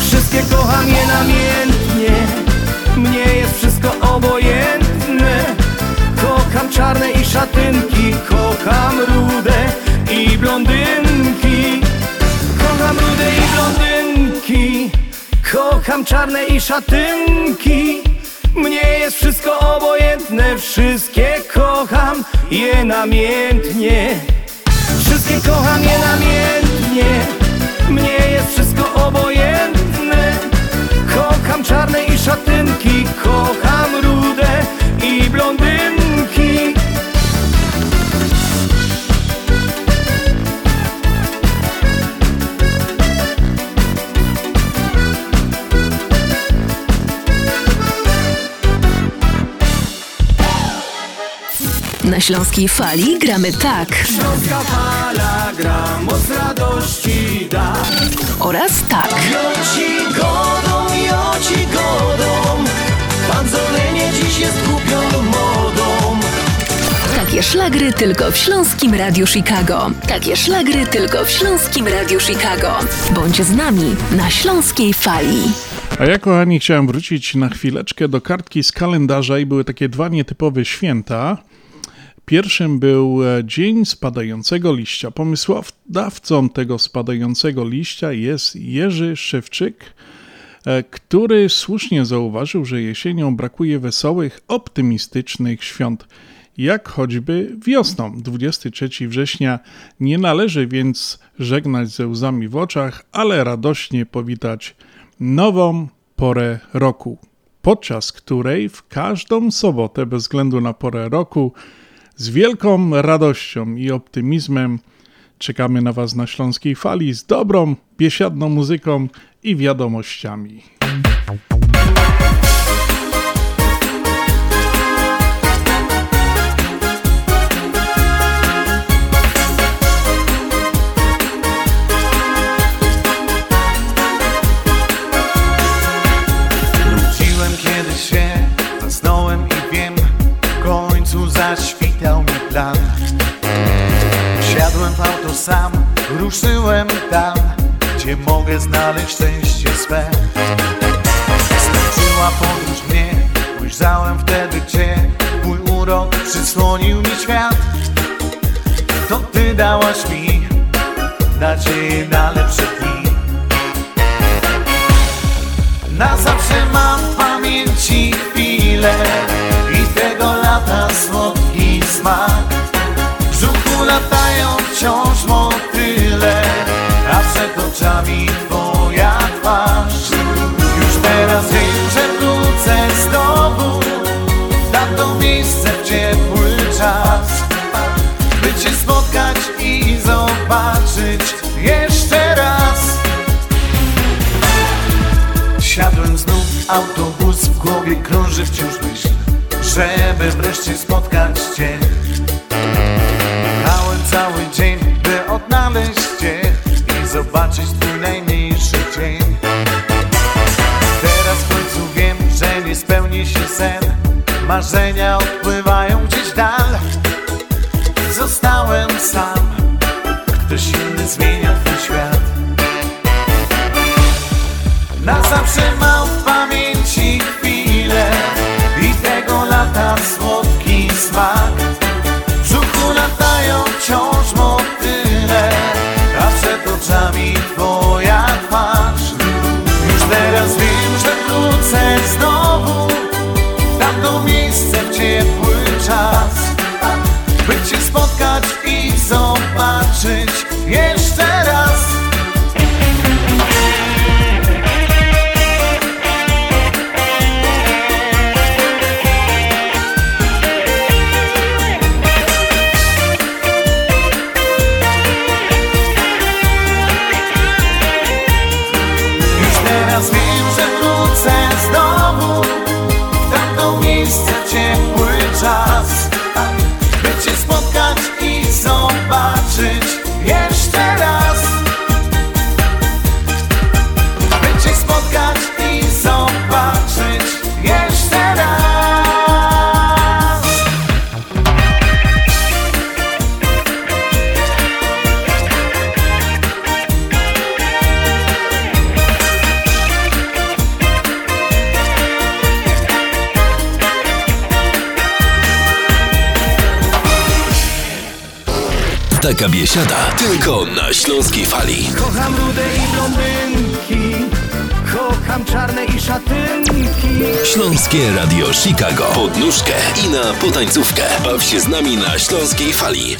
Wszystkie kocham je namiętnie Mnie jest wszystko obojętne. Kocham czarne i szatynki Kocham czarne i szatynki. Mnie jest wszystko obojętne Wszystkie kocham je namiętnie Wszystkie kocham je namiętnie Mnie jest wszystko obojętne. Kocham czarne i szatynki Na Śląskiej Fali gramy tak. Śląska fala gra, moc radości da. Oraz tak. Joci godą, joci godą, pan Zolenie dziś jest kupią modą. Takie szlagry tylko w Śląskim Radiu Chicago. Takie szlagry tylko w Śląskim Radiu Chicago. Bądź z nami na Śląskiej Fali. A ja, kochani, chciałem wrócić na chwileczkę do kartki z kalendarza i były takie dwa nietypowe święta. Pierwszym był e, Dzień Spadającego Liścia. Pomysłodawcą tego spadającego liścia jest Jerzy Szewczyk, e, który słusznie zauważył, że jesienią brakuje wesołych, optymistycznych świąt, jak choćby wiosną. 23 września nie należy więc żegnać ze łzami w oczach, ale radośnie powitać nową porę roku, podczas której w każdą sobotę, bez względu na porę roku, z wielką radością i optymizmem czekamy na Was na Śląskiej Fali z dobrą, biesiadną muzyką i wiadomościami. Sam, ruszyłem tam Gdzie mogę znaleźć szczęście swe. Skończyła podróż mnie, ujrzałem wtedy Cię Mój urok przysłonił mi świat. To Ty dałaś mi nadzieję na lepsze dni. Na zawsze mam w pamięci chwilę I tego lata słodki smak wciąż motyle A przed oczami twoja twarz Już teraz wiem, że wrócę znowu W tamto miejsce w ciepły czas. By cię spotkać i zobaczyć jeszcze raz. Siadłem znów autobus, w głowie krąży wciąż myśl Żeby wreszcie spotkać Cię cały dzień, by odnaleźć Cię I zobaczyć Twój najmniejszy dzień. Teraz w końcu wiem, że nie spełni się sen. Marzenia odpływają gdzieś dal. Zostałem sam Ktoś inny zmienia Twój świat. Na zawsze mam Taka biesiada tylko na Śląskiej Fali. Kocham rude i blondynki Kocham czarne i szatynki Śląskie Radio Chicago. Pod nóżkę i na potańcówkę. Baw się z nami na Śląskiej Fali.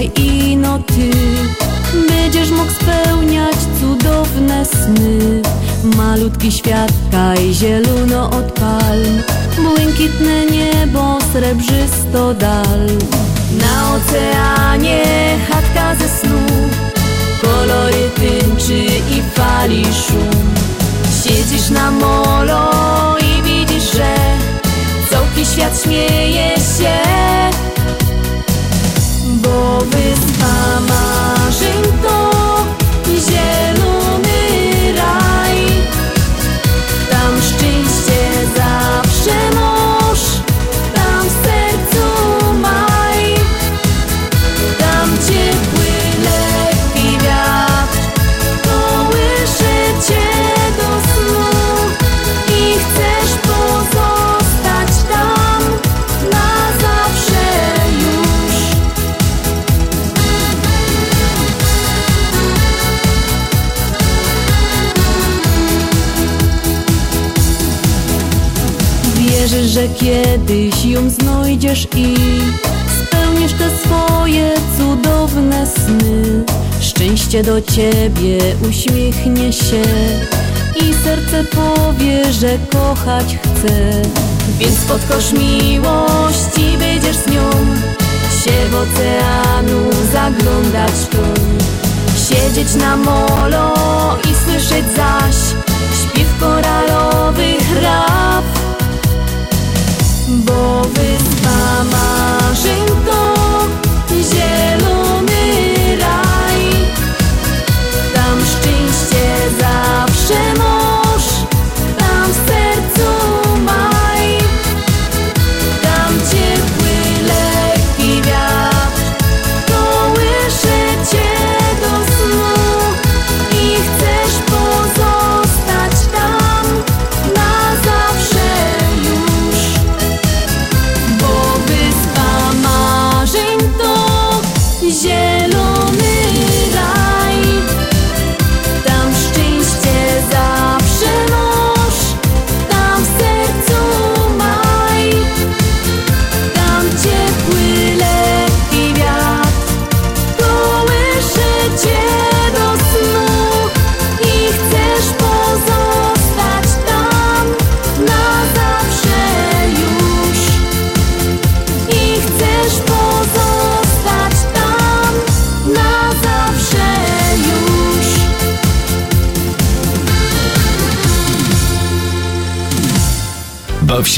Zapiekaj ino ty. Będziesz mógł spełniać cudowne sny. Malutki świat kaj zielono od palm Błękitne niebo, srebrzysto dal. Na oceanie chatka ze snu. Kolory tęczy i fali szum. Siedzisz na molo i widzisz, że Całki świat śmieje Szczęście do ciebie uśmiechnie się i serce powie, że kochać chce. Więc podkosz miłości będziesz z nią się w oceanu zaglądać tu. Siedzieć na molo i słyszeć zaś śpiew koralowych raf. Bo wyspa marzeń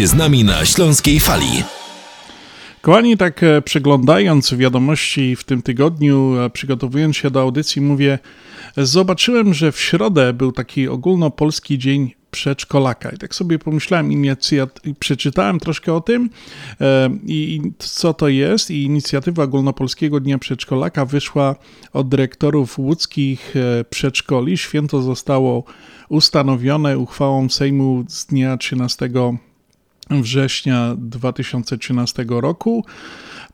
Z nami na Śląskiej Fali. Kochani, tak e, przeglądając wiadomości w tym tygodniu, e, przygotowując się do audycji, mówię, zobaczyłem, że w środę był taki ogólnopolski dzień przedszkolaka. I tak sobie pomyślałem, inicjat- przeczytałem troszkę o tym e, i co to jest. I inicjatywa ogólnopolskiego dnia przedszkolaka wyszła od dyrektorów łódzkich przedszkoli. Święto zostało ustanowione uchwałą Sejmu z dnia 13 września 2013 roku.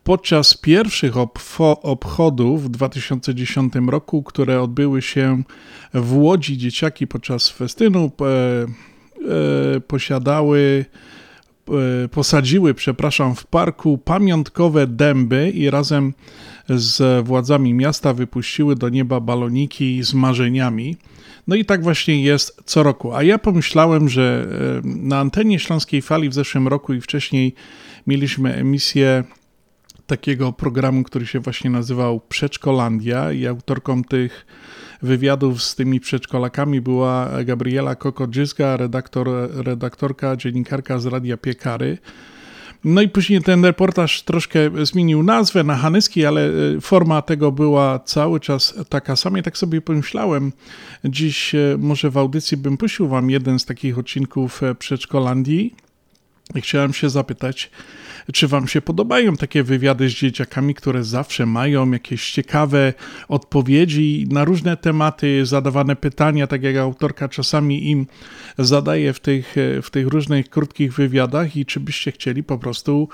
Podczas pierwszych obchodów w 2010 roku, które odbyły się w Łodzi, dzieciaki podczas festynu e, e, posiadały e, posadziły, przepraszam, w parku pamiątkowe dęby i razem z władzami miasta wypuściły do nieba baloniki z marzeniami. No i tak właśnie jest co roku. A ja pomyślałem, że na antenie Śląskiej Fali w zeszłym roku i wcześniej mieliśmy emisję takiego programu, który się właśnie nazywał Przedszkolandia i autorką tych wywiadów z tymi przedszkolakami była Gabriela Kokodziska, redaktor, redaktorka, dziennikarka z Radia Piekary. No i później ten reportaż troszkę zmienił nazwę na Hanyski, ale e, forma tego była cały czas taka sama. I tak sobie pomyślałem, dziś e, może w audycji bym puścił wam jeden z takich odcinków e, Przedszkolandii. I chciałem się zapytać, czy Wam się podobają takie wywiady z dzieciakami, które zawsze mają jakieś ciekawe odpowiedzi na różne tematy, zadawane pytania, tak jak autorka czasami im zadaje w tych, w tych różnych krótkich wywiadach i czy byście chcieli po prostu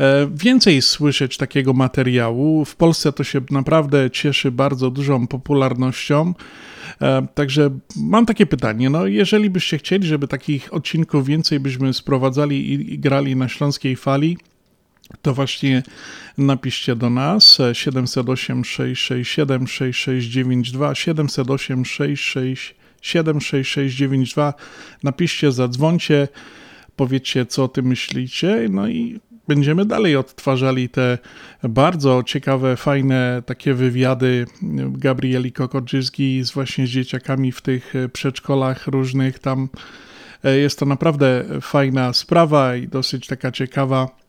e, więcej słyszeć takiego materiału. W Polsce to się naprawdę cieszy bardzo dużą popularnością. E, Także mam takie pytanie, no jeżeli byście chcieli, żeby takich odcinków więcej byśmy sprowadzali i, i grali na śląskiej fali, to właśnie napiszcie do nas 708 667 6692 708 667 6692 napiszcie, zadzwońcie, powiedzcie co o tym myślicie, no i będziemy dalej odtwarzali te bardzo ciekawe, fajne takie wywiady Gabrieli Kokoczyski z właśnie z dzieciakami w tych przedszkolach różnych tam. Jest to naprawdę fajna sprawa i dosyć taka ciekawa.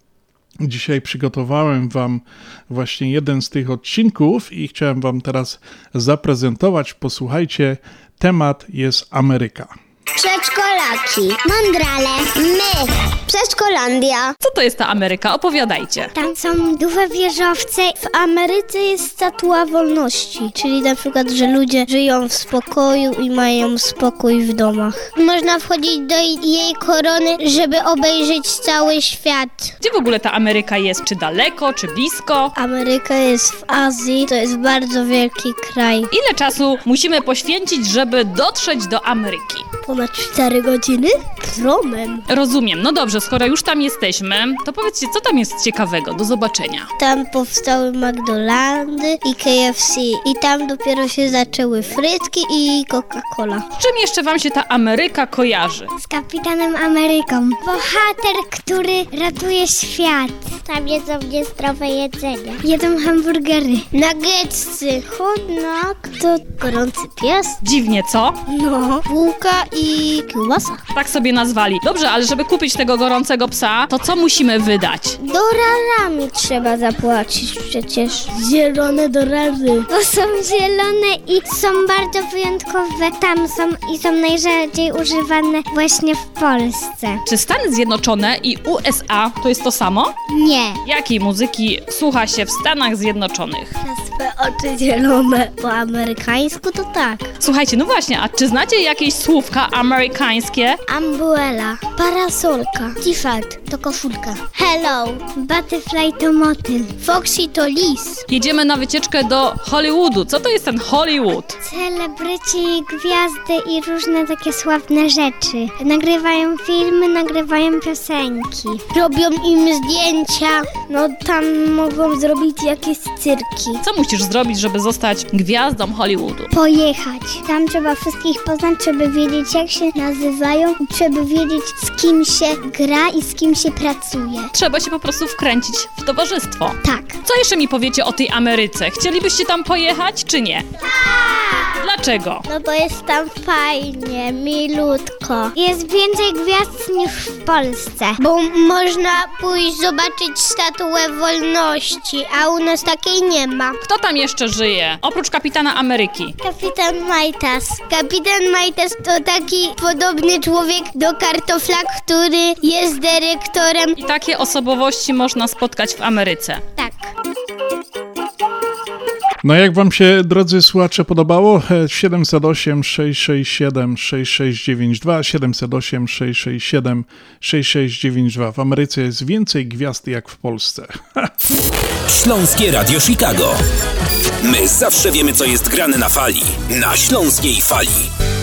Dzisiaj przygotowałem Wam właśnie jeden z tych odcinków i chciałem Wam teraz zaprezentować. Posłuchajcie, temat jest Ameryka. Przedszkolaki, mądrale, my, Przedszkolandia. Co to jest ta Ameryka? Opowiadajcie. Tam są duże wieżowce. W Ameryce jest statua wolności, czyli na przykład, że ludzie żyją w spokoju i mają spokój w domach. Można wchodzić do jej korony, żeby obejrzeć cały świat. Gdzie w ogóle ta Ameryka jest? Czy daleko, czy blisko? Ameryka jest w Azji, to jest bardzo wielki kraj. Ile czasu musimy poświęcić, żeby dotrzeć do Ameryki? Ponad 4 godziny? Promem. Rozumiem. No dobrze, skoro już tam jesteśmy, to powiedzcie, co tam jest ciekawego? Do zobaczenia. Tam powstały McDonaldy i KFC i tam dopiero się zaczęły frytki i Coca-Cola. Czym jeszcze wam się ta Ameryka kojarzy? Z Kapitanem Ameryką. Bohater, który ratuje świat. Tam jedzą niezdrowe jedzenie. Jedzą hamburgery, nuggetsy, hot dog, to gorący pies. Dziwnie, co? No, bułka i kiełbasa. Tak sobie nazwali. Dobrze, ale żeby kupić tego gorącego psa, to co musimy wydać? Dorarami trzeba zapłacić przecież. Zielone dorary. Bo są zielone i są bardzo wyjątkowe. Tam są i są najrzadziej używane właśnie w Polsce. Czy Stany Zjednoczone i USA to jest to samo? Nie. Jakiej muzyki słucha się w Stanach Zjednoczonych? Na swe oczy zielone. Po amerykańsku to tak. Słuchajcie, no właśnie, a czy znacie jakieś słówka amerykańskie? Umbrella, parasolka, t-shirt to koszulka. Hello, butterfly to motyl, foxy to lis. Jedziemy na wycieczkę do Hollywoodu. Co to jest ten Hollywood? Celebryci, gwiazdy i różne takie sławne rzeczy. Nagrywają filmy, nagrywają piosenki. Robią im zdjęcia. No tam mogą zrobić jakieś cyrki. Co musisz zrobić, żeby zostać gwiazdą Hollywoodu? Pojechać. Tam trzeba wszystkich poznać, żeby wiedzieć jak się nazywają i trzeba wiedzieć z kim się gra i z kim się pracuje. Trzeba się po prostu wkręcić w towarzystwo. Tak. Co jeszcze mi powiecie o tej Ameryce? Chcielibyście tam pojechać, czy nie? Tak! Dlaczego? No bo jest tam fajnie, milutko. Jest więcej gwiazd niż w Polsce. Bo można pójść zobaczyć statuę wolności, a u nas takiej nie ma. Kto tam jeszcze żyje? Oprócz kapitana Ameryki. Kapitan Majtas. Kapitan Majtas to taki podobny człowiek do kartofla, który jest dyrektorem. I takie osobowości można spotkać w Ameryce. Tak. No jak wam się, drodzy słuchacze, podobało? 708 667 6692 708 667 6692 W Ameryce jest więcej gwiazd jak w Polsce. Śląskie Radio Chicago. My zawsze wiemy, co jest grane na fali. Na Śląskiej Fali.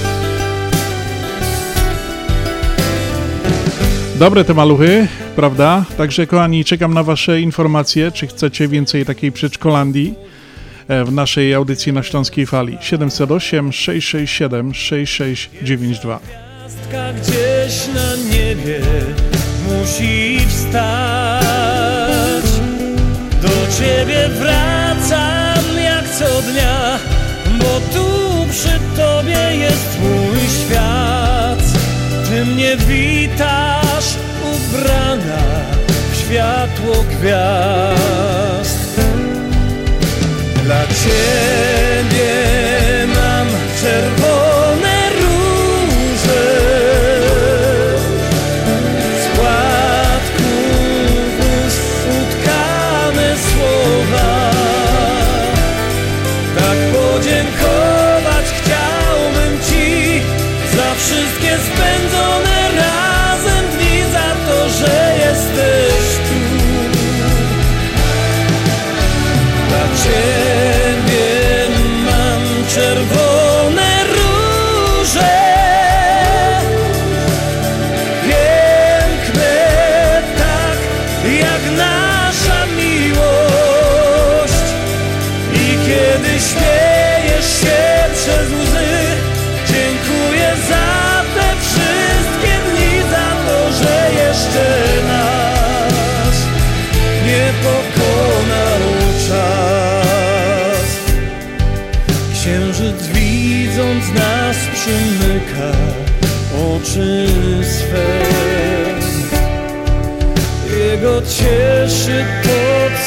Dobre te maluchy, prawda? Także kochani, czekam na wasze informacje, czy chcecie więcej takiej przedszkolandii e, w naszej audycji na Śląskiej Fali. 708 667 6692 Gwiazdka gdzieś na niebie musi wstać. Do ciebie wracam jak co dnia, bo tu przy tobie jest mój świat. Ty mnie witasz ubrana w światło gwiazd. Dla ciebie mam czerwone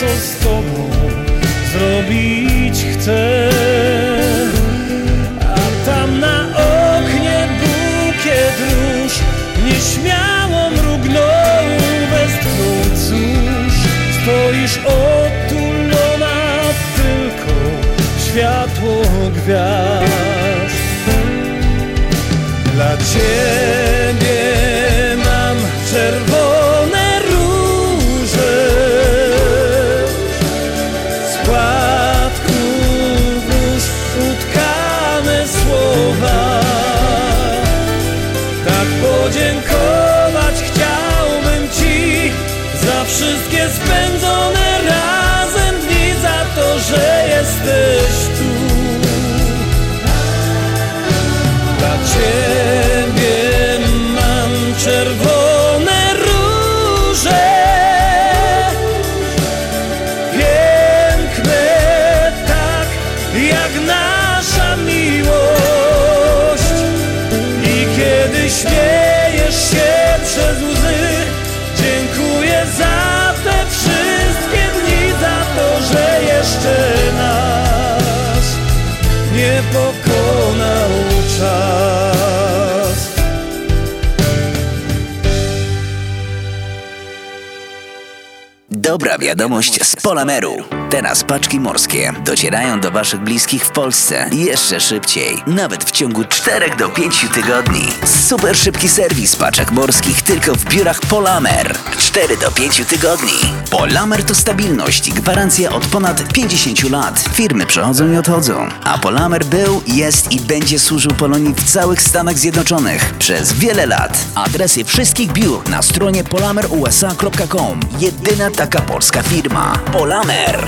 co z Tobą zrobić chcę. A tam na oknie bukiet róż Nieśmiało mrugnął, westchnął Cóż, stoisz otulona tylko światło gwiazd. Dla Ciebie Dobra wiadomość z Polameru. Teraz paczki morskie docierają do Waszych bliskich w Polsce jeszcze szybciej, nawet w ciągu 4 do 5 tygodni. Super szybki serwis paczek morskich tylko w biurach Polamer. 4 do 5 tygodni. Polamer to stabilność i gwarancja od ponad 50 lat. Firmy przychodzą i odchodzą, a Polamer był, jest i będzie służył Polonii w całych Stanach Zjednoczonych przez wiele lat. Adresy wszystkich biur na stronie polamerusa.com. Jedyna taka polska firma. Polamer.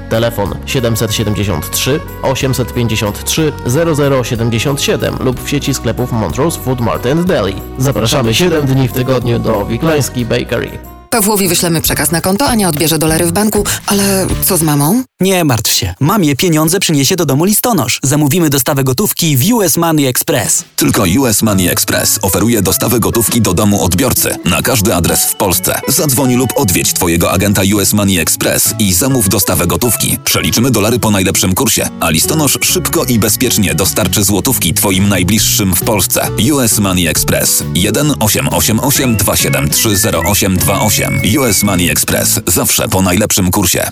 Telefon 773 853 0077 lub w sieci sklepów Montrose Food Mart and Deli. Zapraszamy 7 dni w tygodniu do Wiklański Bakery. Pawłowi wyślemy przekaz na konto, Ania odbierze dolary w banku, ale co z mamą? Nie martw się. Mamie pieniądze przyniesie do domu listonosz. Zamówimy dostawę gotówki w US Money Express. Tylko US Money Express oferuje dostawę gotówki do domu odbiorcy na każdy adres w Polsce. Zadzwoń lub odwiedź Twojego agenta US Money Express i zamów dostawę gotówki. Przeliczymy dolary po najlepszym kursie, a listonosz szybko i bezpiecznie dostarczy złotówki Twoim najbliższym w Polsce. US Money Express 1 888 273 0828 US Money Express zawsze po najlepszym kursie.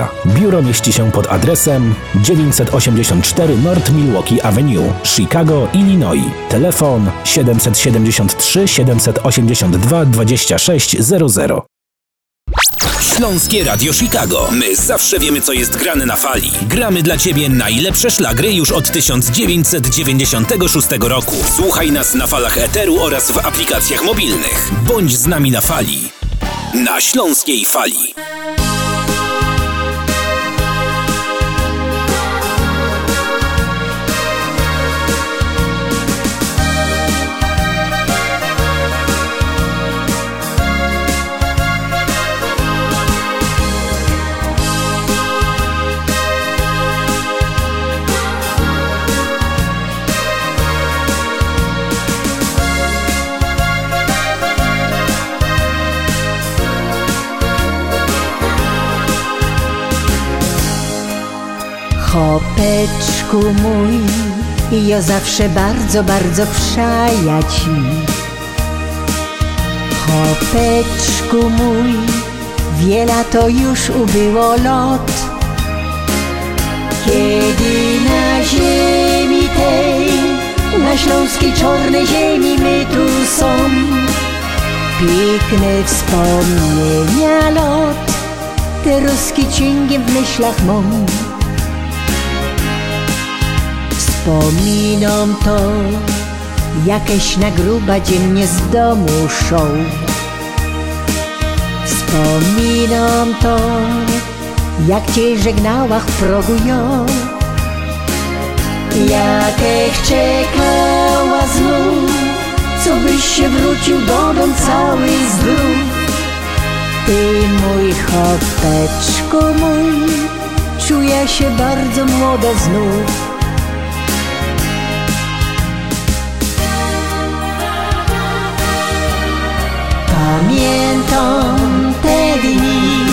Biuro mieści się pod adresem 984 North Milwaukee Avenue, Chicago, Illinois. Telefon 773 782 2600. Śląskie Radio Chicago. My zawsze wiemy, co jest grane na fali. Gramy dla Ciebie najlepsze szlagry już od 1996 roku. Słuchaj nas na falach Eteru oraz w aplikacjach mobilnych. Bądź z nami na fali. Na Śląskiej Fali. Chopeczku mój, ja zawsze bardzo, bardzo przaja ci. Chopeczku mój, wiele to już ubyło lot. Kiedy na ziemi tej, na śląskiej czarnej ziemi my tu są, piękne wspomnienia lot, te ruskie cięgiem w myślach mam. Wspominam to, jakieś na gruba dziennie z domu szą. Wspominam to, jak cię żegnałach w progu ją. Jakech czekała znów, co byś się wrócił do dom cały zdrów. Ty mój chopeczku mój, czuję się bardzo młoda znów. Pamiętam te dni,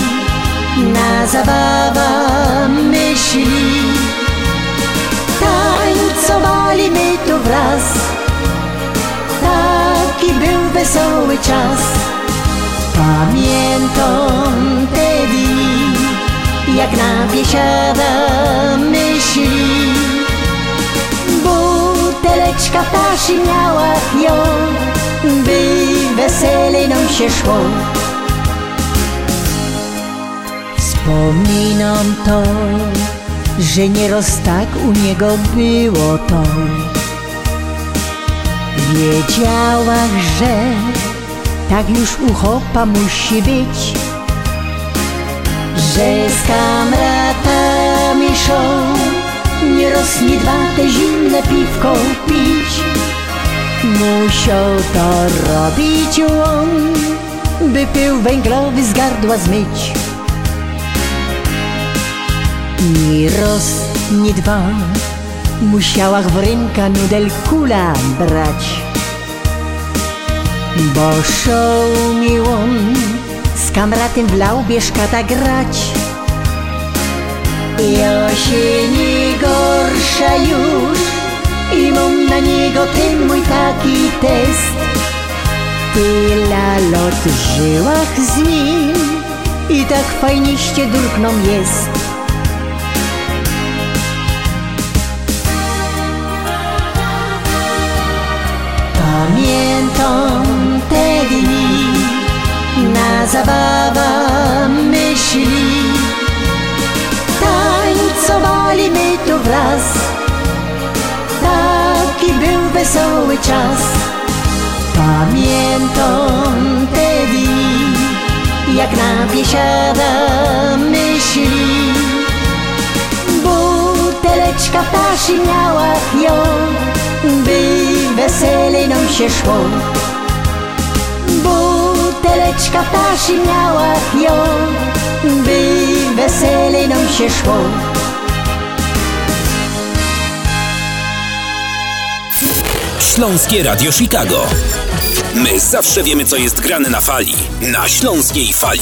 na zabawa myśli. Tańcowali my tu wraz, taki był wesoły czas. Pamiętam te dni, jak na biesiada myśli. Buteleczka ptasi miała ją, by weselej nam się szło. Wspominam to, że nieraz tak u niego było to. Wiedziałach, że tak już u chopa musi być, że z kamratami szą, nieraz nie dwa te zimne piwko pić. Musiał to robić on, by pył węglowy z gardła zmyć. Ni raz, ni dwa, musiałach w ręka nudel kula brać. Bo szał mi on z kamratem w laubie szkata grać. Nie gorsza już i mam na niego ten mój taki test. Tyle lot w żyłach z nim i tak fajniście durkną jest. Pamiętam te dni, na zabawa myśli. Tańcowali my tu wraz, wesoły czas. Pamiętam te dni, jak na biesiada myśli. Buteleczka ptasi miała ją, by weselej nam się szło. Buteleczka ptasi miała ją, by weselej nam się szło. Śląskie Radio Chicago. My zawsze wiemy, co jest grane na fali. Na Śląskiej Fali.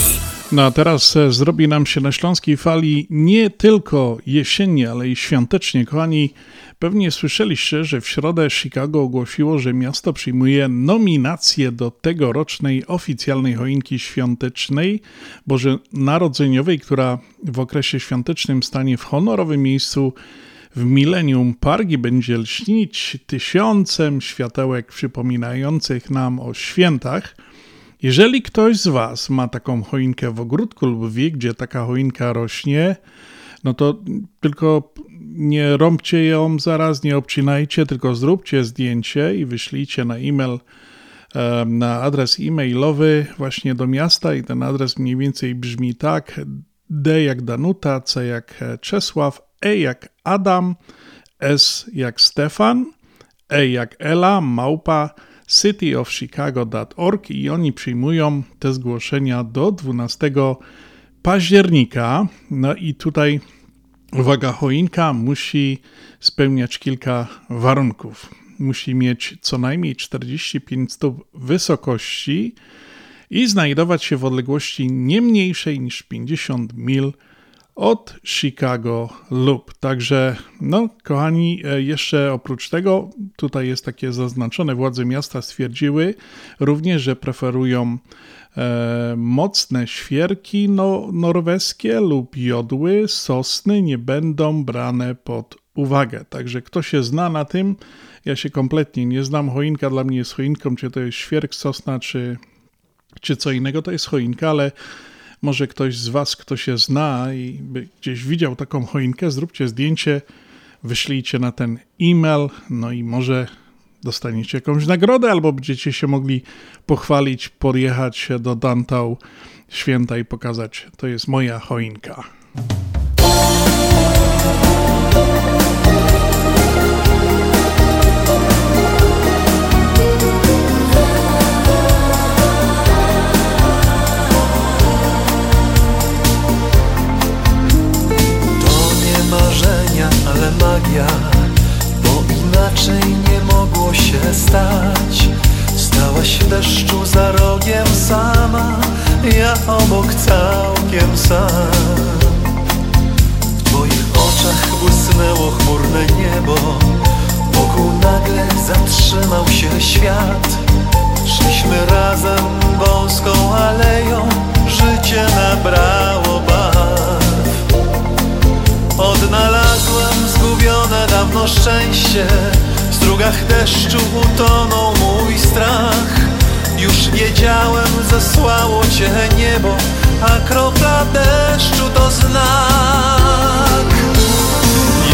No a teraz e, zrobi nam się na śląskiej fali nie tylko jesiennie, ale i świątecznie. Kochani, pewnie słyszeliście, że w środę Chicago ogłosiło, że miasto przyjmuje nominację do tegorocznej oficjalnej choinki świątecznej bożonarodzeniowej, która w okresie świątecznym stanie w honorowym miejscu w Millennium Park i będzie lśnić tysiącem światełek przypominających nam o świętach. Jeżeli ktoś z Was ma taką choinkę w ogródku lub wie, gdzie taka choinka rośnie, no to tylko nie rąbcie ją zaraz, nie obcinajcie, tylko zróbcie zdjęcie i wyślijcie na e-mail na adres e-mailowy właśnie do miasta i ten adres mniej więcej brzmi tak D jak Danuta, C jak Czesław, E jak Adam, S jak Stefan, E jak Ela, małpa cityofchicago.org i oni przyjmują te zgłoszenia do 12 października. No i tutaj uwaga, choinka musi spełniać kilka warunków. Musi mieć co najmniej 45 stóp wysokości i znajdować się w odległości nie mniejszej niż 50 mil od Chicago lub. Także, no, kochani, e, jeszcze oprócz tego, tutaj jest takie zaznaczone, władze miasta stwierdziły również, że preferują e, mocne świerki no, norweskie lub jodły, sosny nie będą brane pod uwagę. Także kto się zna na tym, ja się kompletnie nie znam. Choinka dla mnie jest choinką, czy to jest świerk, sosna, czy, czy co innego, to jest choinka, ale może ktoś z Was, kto się zna i by gdzieś widział taką choinkę, zróbcie zdjęcie, wyślijcie na ten e-mail, no i może dostaniecie jakąś nagrodę, albo będziecie się mogli pochwalić, podjechać do Dantał święta i pokazać, to jest moja choinka. Magia Bo inaczej nie mogło się stać. Stałaś w deszczu za rogiem sama Ja obok całkiem sam. W twoich oczach błysnęło chmurne niebo Wokół nagle zatrzymał się świat. Szliśmy razem wąską aleją Życie nabrało barw. Odnalazłem dawno szczęście. W strugach deszczu utonął mój strach. Już wiedziałem, zesłało cię niebo A kropla deszczu to znak.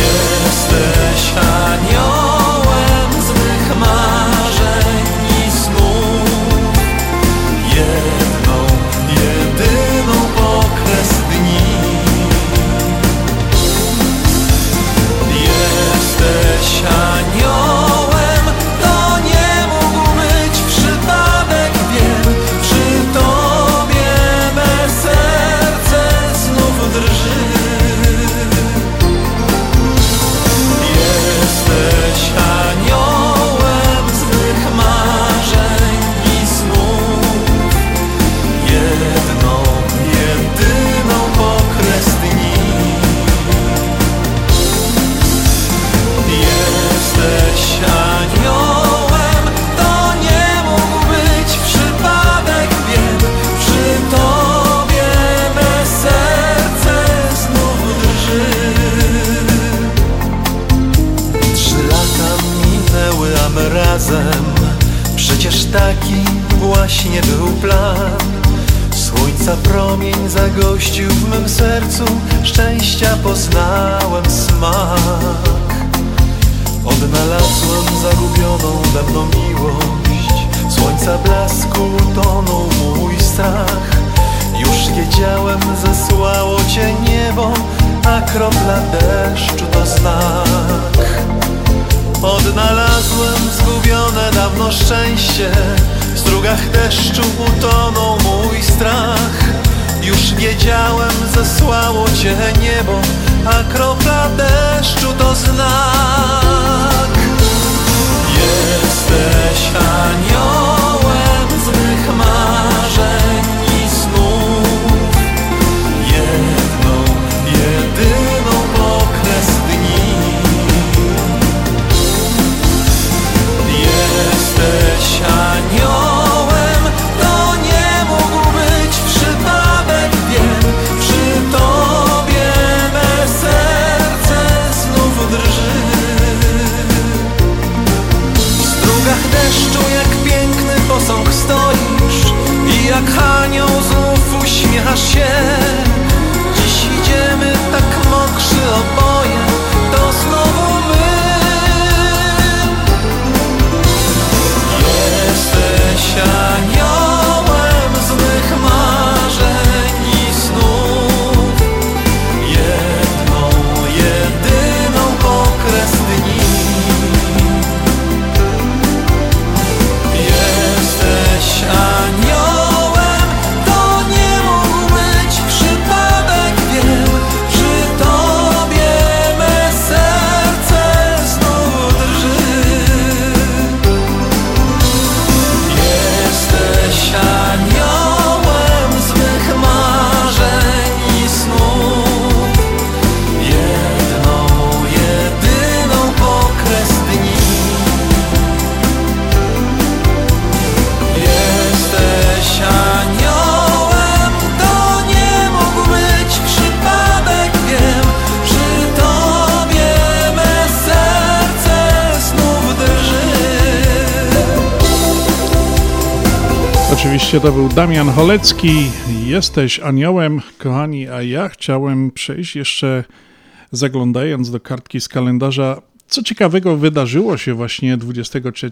Jesteś aniołem z mych marzeń i snów. Jedną, właśnie był plan. Słońca promień zagościł w mym sercu. Szczęścia poznałem smak. Odnalazłem zagubioną dawno miłość. Słońca blasku tonął mój strach. Już wiedziałem, zesłało cię niebo A kropla deszczu to znak. Odnalazłem zgubione dawno szczęście strugach deszczu utonął mój strach. Już wiedziałem, zesłało cię niebo A kropla deszczu to znak. Jesteś aniołem Damian Holecki. Jesteś aniołem, kochani, a ja chciałem przejść jeszcze zaglądając do kartki z kalendarza. Co ciekawego wydarzyło się właśnie 23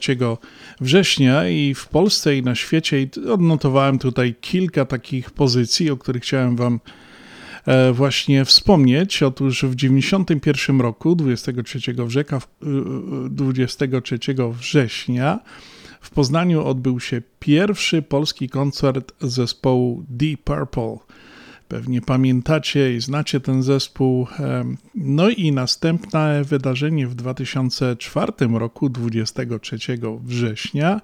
września i w Polsce i na świecie. I odnotowałem tutaj kilka takich pozycji, o których chciałem Wam e, właśnie wspomnieć. Otóż w 91 roku, 23 wrzeka, 23 września, w Poznaniu odbył się pierwszy polski koncert zespołu Deep Purple. Pewnie pamiętacie i znacie ten zespół. No i następne wydarzenie w 2004 roku, 23 września,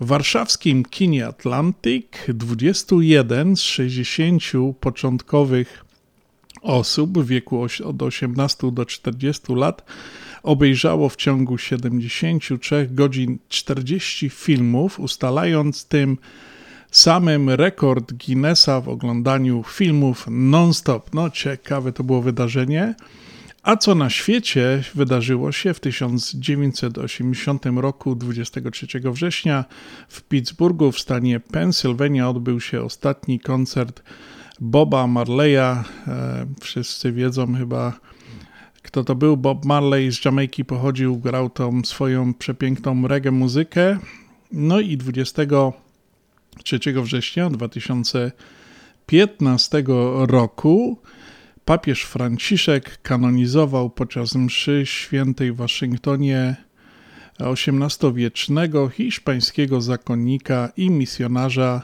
w warszawskim kinie Atlantic 21 z 60 początkowych osób w wieku od 18 do 40 lat obejrzało w ciągu 73 godzin 40 filmów, ustalając tym samym rekord Guinnessa w oglądaniu filmów non-stop. No, ciekawe to było wydarzenie. A co na świecie wydarzyło się w 1980 roku, 23 września, w Pittsburghu w stanie Pennsylvania odbył się ostatni koncert Boba Marleya. E, wszyscy wiedzą chyba, kto to był. Bob Marley z Jamajki pochodził, grał tą swoją przepiękną reggae muzykę. No i 23 września 2015 roku papież Franciszek kanonizował podczas mszy świętej w Waszyngtonie XVIII-wiecznego hiszpańskiego zakonnika i misjonarza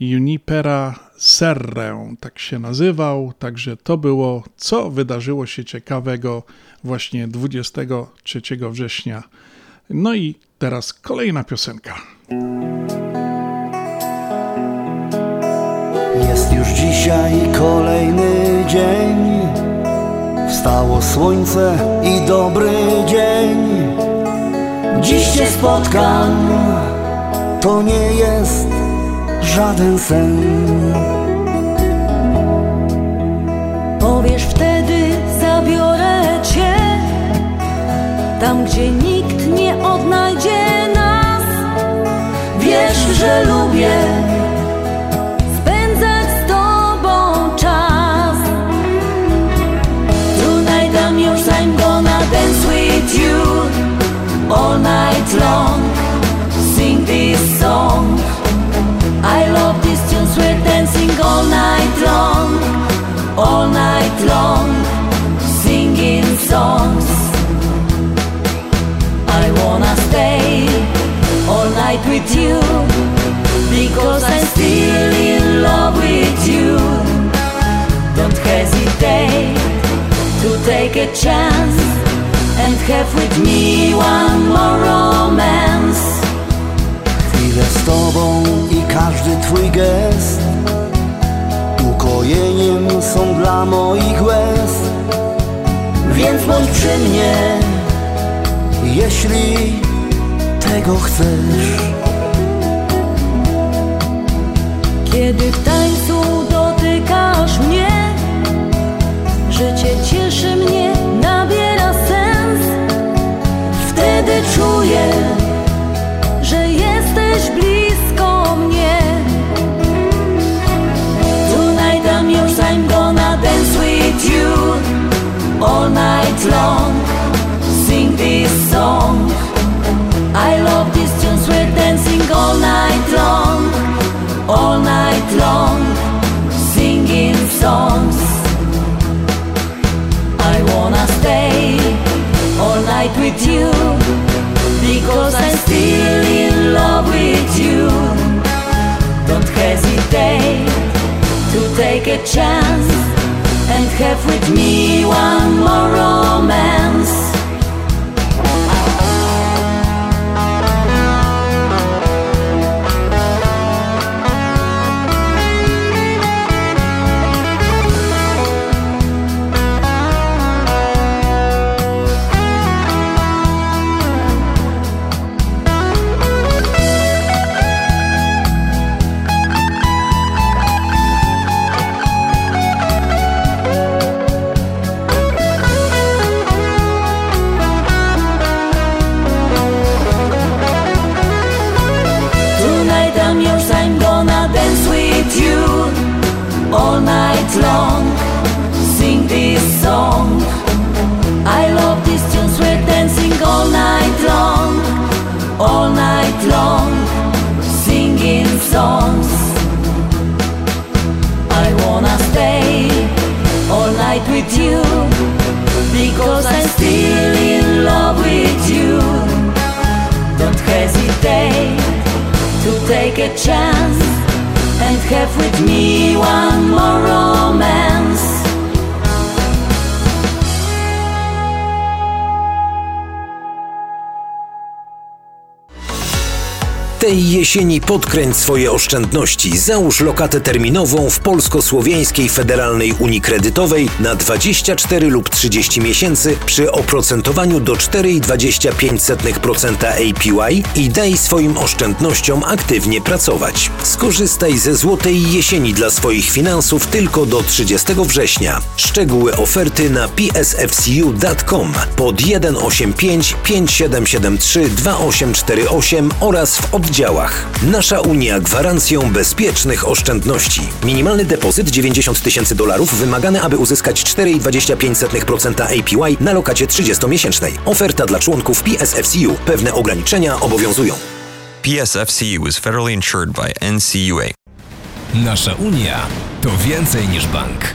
Junipera Serrę, tak się nazywał. Także to było, co wydarzyło się ciekawego właśnie 23 września. No i teraz kolejna piosenka. Jest już dzisiaj kolejny dzień. Wstało słońce i dobry dzień. Dziś cię spotkam, to nie jest żaden sen. Powiesz wtedy, zabiorę cię tam, gdzie nikt nie odnajdzie nas. Wiesz, że lubię spędzać z tobą czas. Tonight I'm yours, I'm gonna dance with you all night long. I love these tunes, we're dancing all night long, all night long, singing songs. I wanna stay all night with you, because I'm still in love with you. Don't hesitate to take a chance and have with me one more romance. Chwile z tobą każdy twój gest Ukojeniem są dla moich łez. Więc bądź przy mnie Jeśli tego chcesz. Kiedy w tańcu dotykasz mnie Życie cieszy mnie, nabiera sens. Wtedy czuję że jesteś blisko all night long. Sing this song. I love these tunes, we're dancing all night long, all night long, singing songs. I wanna stay all night with you because I'm still in love with you. Don't hesitate to take a chance have with me one more romance. Take a chance and have with me one more romance. Tej jesieni podkręć swoje oszczędności. Załóż lokatę terminową w Polsko-Słowiańskiej Federalnej Unii Kredytowej na 24 lub 30 miesięcy przy oprocentowaniu do 4,25% APY i daj swoim oszczędnościom aktywnie pracować. Skorzystaj ze złotej jesieni dla swoich finansów tylko do 30 września. Szczegóły oferty na psfcu.com pod 185 5773 2848 oraz w oddziałach. Nasza Unia gwarancją bezpiecznych oszczędności. Minimalny depozyt 90 tysięcy dolarów wymagany, aby uzyskać 4,25% APY na lokacie 30-miesięcznej. Oferta dla członków PSFCU. Pewne ograniczenia obowiązują. PSFCU is federally insured by NCUA. Nasza Unia to więcej niż bank.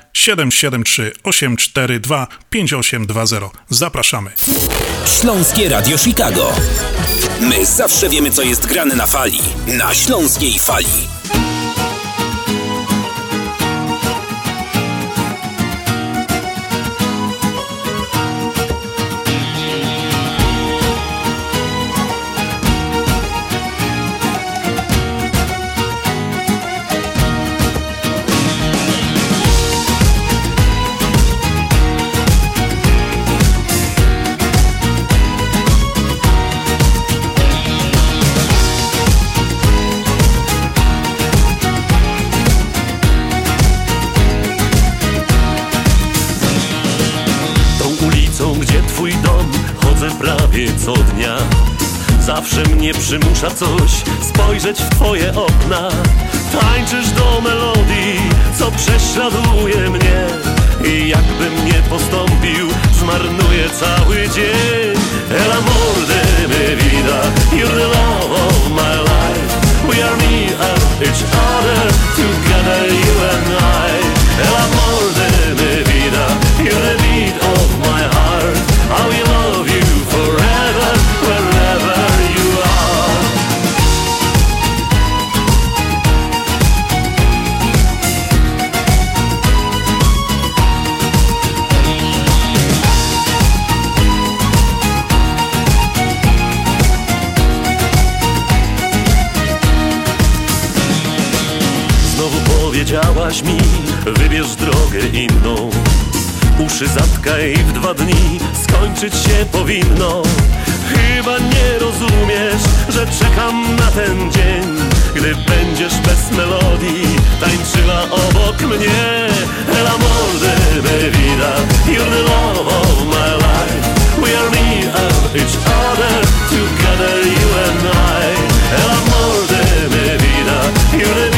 773 842 5820. Zapraszamy. Śląskie Radio Chicago. My zawsze wiemy, co jest grane na fali. Na śląskiej fali. Prawie co dnia. Zawsze mnie przymusza coś spojrzeć w twoje okna. Tańczysz do melodii, co prześladuje mnie. I jakbym nie postąpił, zmarnuję cały dzień. El amor de mi vida, you're the love of my life. We are me and each other, together you and I. El amor powiedziałaś mi, wybierz drogę inną. Uszy zatkaj w dwa dni, skończyć się powinno. Chyba nie rozumiesz, że czekam na ten dzień. Gdy będziesz bez melodii tańczyła obok mnie. El amor de mi vida, you're the love of my life. We are me and each other, together you and I. El amor de mi vida, you're the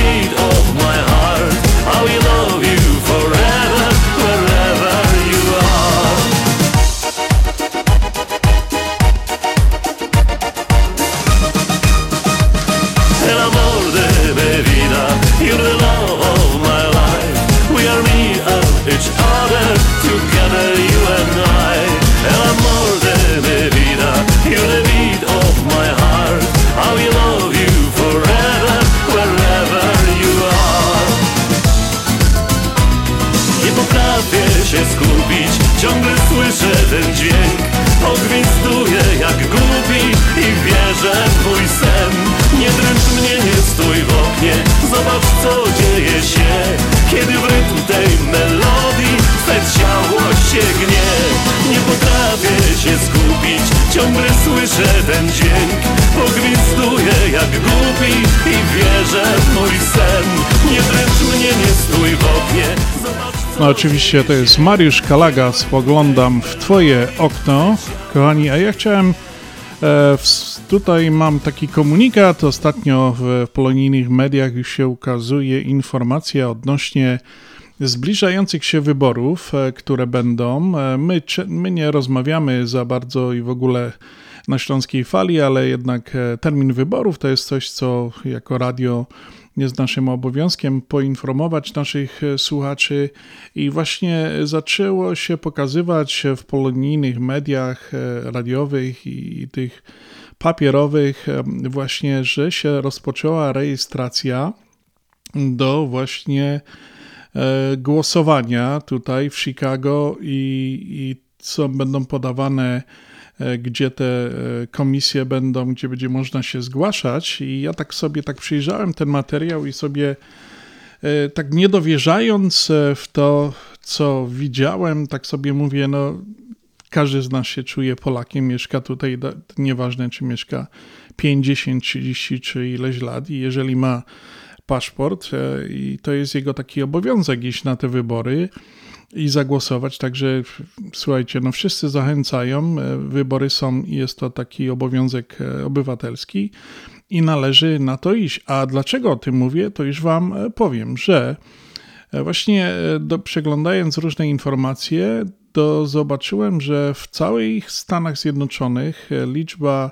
No oczywiście to jest Mariusz Kalaga, spoglądam w Twoje okno. Kochani, a ja chciałem, e, w, tutaj mam taki komunikat, ostatnio w polonijnych mediach już się ukazuje informacja odnośnie zbliżających się wyborów, e, które będą. E, my, my nie rozmawiamy za bardzo i w ogóle na Śląskiej Fali, ale jednak e, termin wyborów to jest coś, co jako radio jest naszym obowiązkiem poinformować naszych słuchaczy. I właśnie zaczęło się pokazywać w polonijnych mediach radiowych i tych papierowych właśnie, że się rozpoczęła rejestracja do właśnie E, głosowania tutaj w Chicago i, i co będą podawane, e, gdzie te e, komisje będą, gdzie będzie można się zgłaszać. I ja tak sobie tak przyjrzałem ten materiał i sobie tak nie dowierzając w to, co widziałem, tak sobie mówię, no każdy z nas się czuje Polakiem, mieszka tutaj, nieważne czy mieszka 50, 30 czy ileś lat i jeżeli ma paszport e, i to jest jego taki obowiązek iść na te wybory i zagłosować. Także słuchajcie, no wszyscy zachęcają, e, wybory są i jest to taki obowiązek e, obywatelski i należy na to iść. A dlaczego o tym mówię, to już Wam powiem, że właśnie do, przeglądając różne informacje, to zobaczyłem, że w całych Stanach Zjednoczonych liczba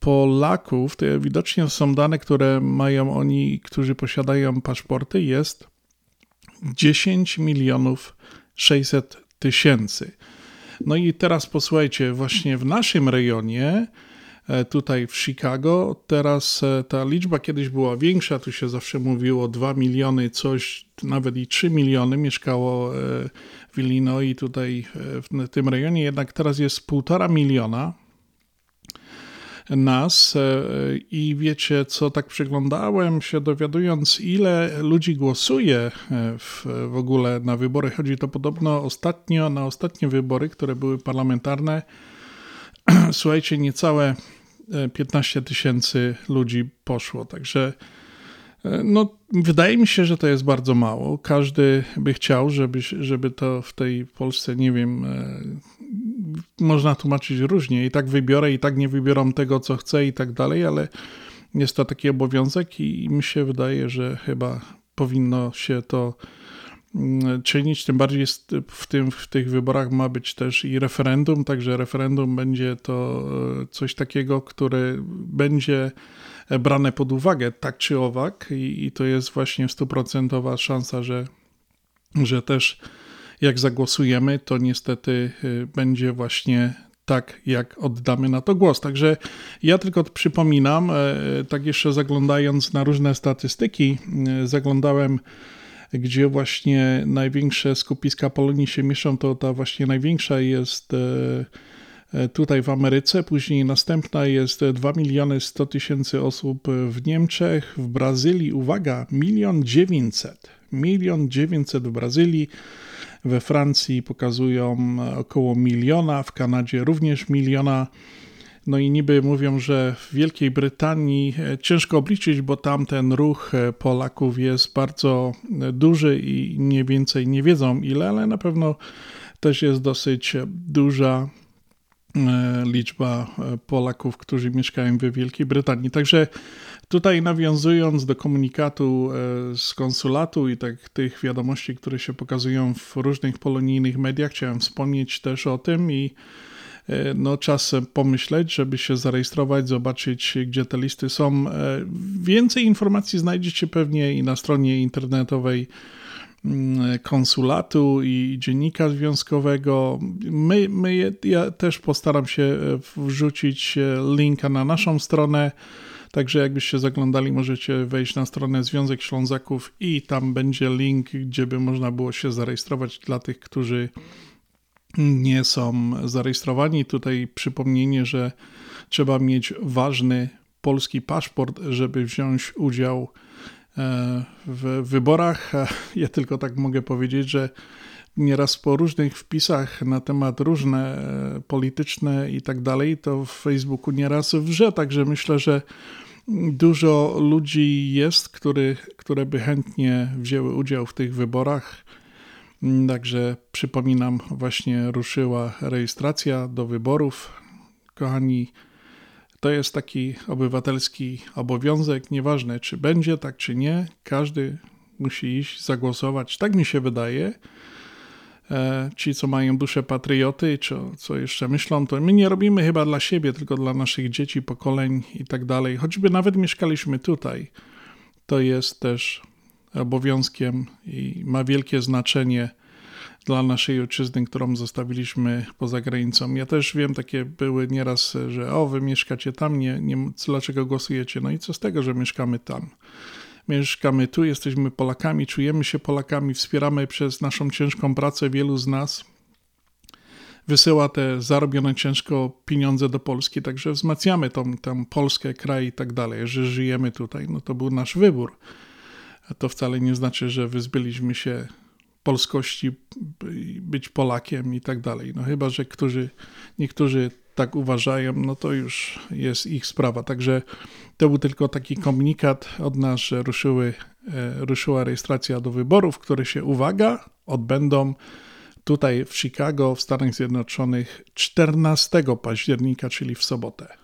Polaków, to widocznie są dane, które mają oni, którzy posiadają paszporty, jest 10 milionów 600 tysięcy. No i teraz posłuchajcie, właśnie w naszym rejonie, e, tutaj w Chicago, teraz e, ta liczba kiedyś była większa, tu się zawsze mówiło 2 miliony, coś, nawet i 3 miliony mieszkało e, w Illinois, tutaj w tym rejonie, jednak teraz jest 1,5 miliona nas e, i wiecie co, tak przyglądałem się dowiadując ile ludzi głosuje e, w, w ogóle na wybory. Chodzi to podobno ostatnio, na ostatnie wybory, które były parlamentarne. Słuchajcie, niecałe 15 e, tysięcy ludzi poszło, także no, wydaje mi się, że to jest bardzo mało. Każdy by chciał, żeby, żeby to w tej Polsce, nie wiem, można tłumaczyć różnie. I tak wybiorę, i tak nie wybiorą tego, co chcę, i tak dalej, ale jest to taki obowiązek, i mi się wydaje, że chyba powinno się to mm, czynić. Tym bardziej jest w, tym, w tych wyborach ma być też i referendum, także referendum będzie to e, coś takiego, które będzie brane pod uwagę tak czy owak, i, i to jest właśnie stuprocentowa szansa, że, że też jak zagłosujemy, to niestety y, będzie właśnie tak, jak oddamy na to głos. Także ja tylko przypominam, e, tak jeszcze zaglądając na różne statystyki, e, zaglądałem gdzie właśnie największe skupiska Polonii się mieszczą, to ta właśnie największa jest e, tutaj w Ameryce, później następna jest 2 miliony 100 tysięcy osób w Niemczech, w Brazylii, uwaga, milion 900, milion 900 w Brazylii, we Francji pokazują około miliona, w Kanadzie również miliona. No i niby mówią, że w Wielkiej Brytanii e, ciężko obliczyć, bo tam ten ruch e, Polaków jest bardzo e, duży i nie więcej nie wiedzą ile, ale na pewno też jest dosyć duża liczba Polaków, którzy mieszkają w Wielkiej Brytanii. Także Tutaj nawiązując do komunikatu e, z konsulatu i tak tych wiadomości, które się pokazują w różnych polonijnych mediach, chciałem wspomnieć też o tym i e, no, czas pomyśleć, żeby się zarejestrować, zobaczyć, gdzie te listy są. E, więcej informacji znajdziecie pewnie i na stronie internetowej konsulatu i dziennika związkowego. My, my, ja też postaram się wrzucić linka na naszą stronę Także jakbyście zaglądali, możecie wejść na stronę Związek Ślązaków i tam będzie link, gdzie by można było się zarejestrować dla tych, którzy nie są zarejestrowani. Tutaj przypomnienie, że trzeba mieć ważny polski paszport, żeby wziąć udział e, w wyborach. Ja tylko tak mogę powiedzieć, że nieraz po różnych wpisach na temat różne e, polityczne i tak dalej, to w Facebooku nieraz wrze, także myślę, że dużo ludzi jest, który, które by chętnie wzięły udział w tych wyborach Także przypominam, właśnie ruszyła rejestracja do wyborów. Kochani, to jest taki obywatelski obowiązek, nieważne czy będzie tak czy nie, każdy musi iść zagłosować. Tak mi się wydaje. E, Ci, co mają duszę patrioty, czy co jeszcze myślą, to my nie robimy chyba dla siebie, tylko dla naszych dzieci, pokoleń i tak dalej. Choćby nawet mieszkaliśmy tutaj, to jest też obowiązkiem i ma wielkie znaczenie dla naszej ojczyzny, którą zostawiliśmy poza granicą. Ja też wiem, takie były nieraz, że o, wy mieszkacie tam, nie, nie, dlaczego głosujecie? No i co z tego, że mieszkamy tam? Mieszkamy tu, jesteśmy Polakami, czujemy się Polakami, wspieramy przez naszą ciężką pracę wielu z nas. Wysyła te zarobione ciężko pieniądze do Polski, także wzmacniamy tą, tą Polskę, kraj i tak dalej, że żyjemy tutaj. No to był nasz wybór. To wcale nie znaczy, że wyzbyliśmy się polskości, by- być Polakiem i tak dalej. No chyba, że którzy, niektórzy tak uważają, no to już jest ich sprawa. Także to był tylko taki komunikat od nas, że ruszyły, e, ruszyła rejestracja do wyborów, które się, uwaga, odbędą tutaj w Chicago w Stanach Zjednoczonych 14 października, czyli w sobotę.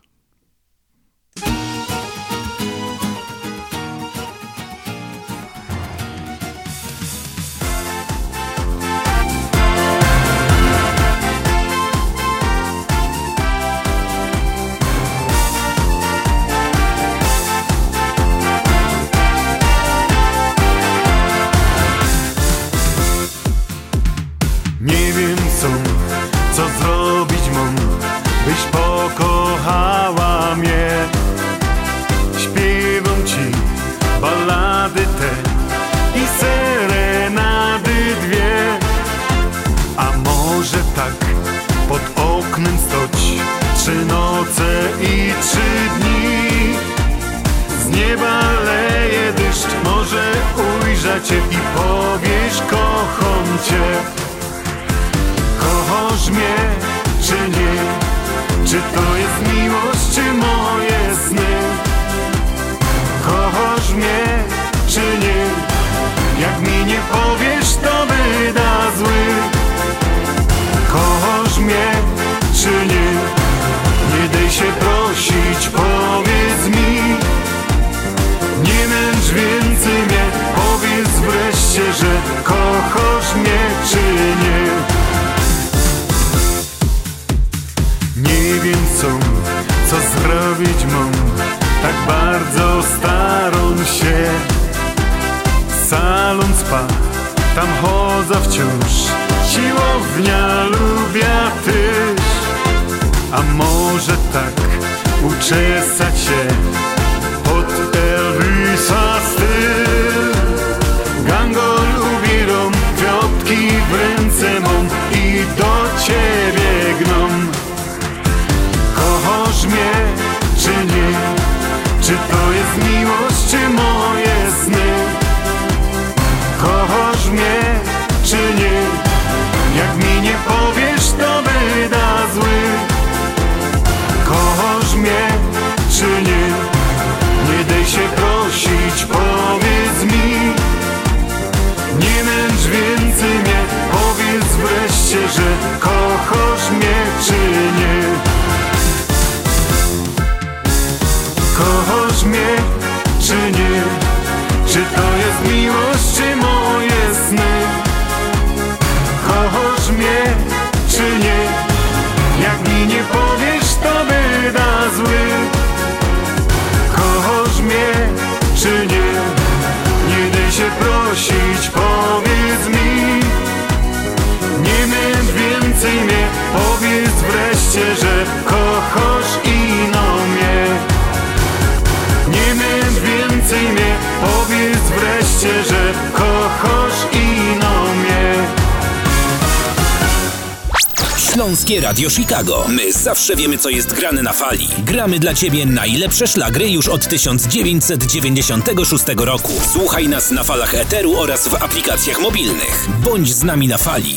Zawsze wiemy, co jest grane na fali. Gramy dla Ciebie najlepsze szlagry już od 1996 roku. Słuchaj nas na falach Eteru oraz w aplikacjach mobilnych. Bądź z nami na fali.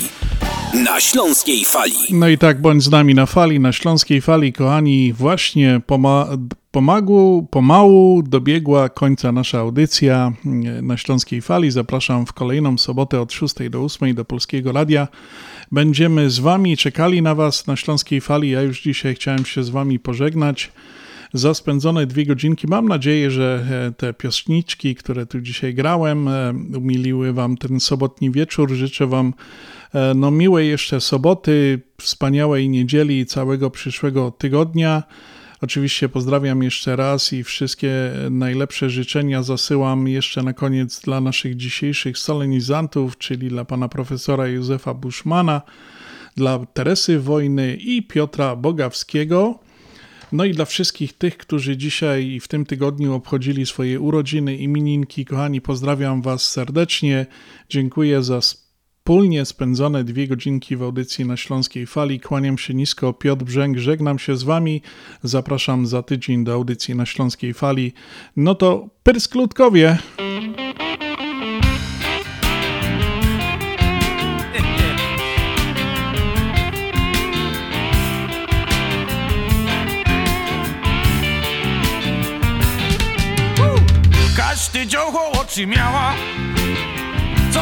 Na Śląskiej Fali. No i tak, bądź z nami na fali, na śląskiej fali, kochani. Właśnie poma- pomału dobiegła końca nasza audycja e, na Śląskiej Fali. Zapraszam w kolejną sobotę od 6 do 8 do Polskiego Radia. Będziemy z Wami, czekali na Was na Śląskiej Fali. Ja już dzisiaj chciałem się z Wami pożegnać za spędzone dwie godzinki. Mam nadzieję, że e, te piosenniczki, które tu dzisiaj grałem, e, umiliły Wam ten sobotni wieczór. Życzę Wam no, miłej jeszcze soboty, wspaniałej niedzieli i całego przyszłego tygodnia. Oczywiście pozdrawiam jeszcze raz i wszystkie najlepsze życzenia zasyłam jeszcze na koniec dla naszych dzisiejszych solenizantów, czyli dla pana profesora Józefa Buszmana, dla Teresy Wojny i Piotra Bogawskiego. No i dla wszystkich tych, którzy dzisiaj i w tym tygodniu obchodzili swoje urodziny, imininki, kochani, pozdrawiam Was serdecznie. Dziękuję za wspólnie spędzone dwie godzinki w audycji na Śląskiej Fali. Kłaniam się nisko, Piotr Brzęk, żegnam się z Wami. Zapraszam za tydzień do audycji na Śląskiej Fali. No to pyrskłutkowie. Każdy dziołcho oczy miała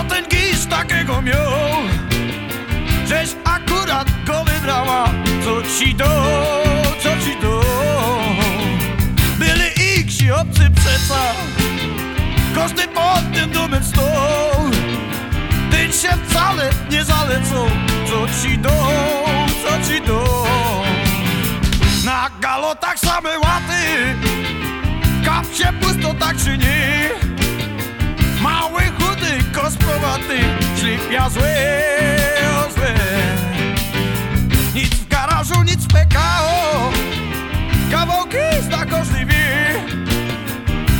Ten gisz takiego miał Żeś akurat go wybrała. Co ci do, co ci do? Byli iksi obcy przeca Każdy pod tym domem stał Ty się wcale nie zalecą. Co ci do, co ci do? Na galotach same łaty Kapcie pusto tak czy nie Mały, chudy, kosprowaty Ślipia złe, o złe Nic w garażu, nic w PKO Kawałki zna każdy wie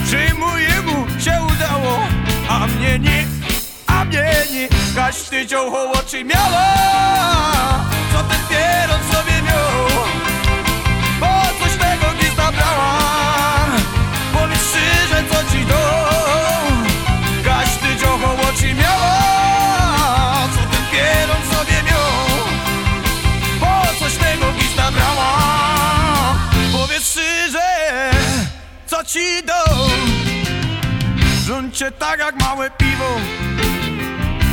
Czy mojemu się udało A mnie nie, a mnie nie Każdy dziołcho oczy miała Co ten pieron sobie ci do. Żądźcie tak jak małe piwo.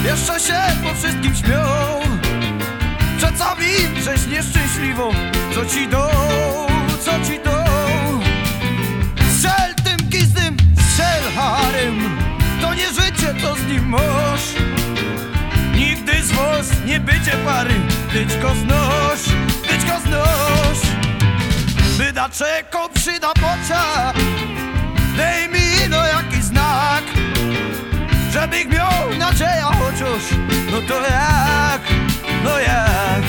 Jeszcze się po wszystkim śmiał Przedstawi, żeś nieszczęśliwą Co ci do, co ci do? Strzel tym gizdym, strzel harem To nie życie, to z nim mąż. Nigdy z was nie będzie pary. Tyć go znoś, tyć go znoś Wyda czeko, przyda pocia. Dej mi no jakiś znak Żebych miał nadzieja chociaż No to jak, no jak.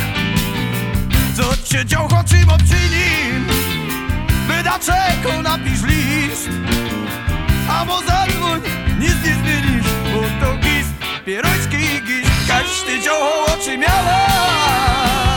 Co cię działo, czym odczynim Wyda czeko, napisz list A bo zadzwoń, nic nie zmienisz Bo to gist, pieroński gist Każdy działo oczy miała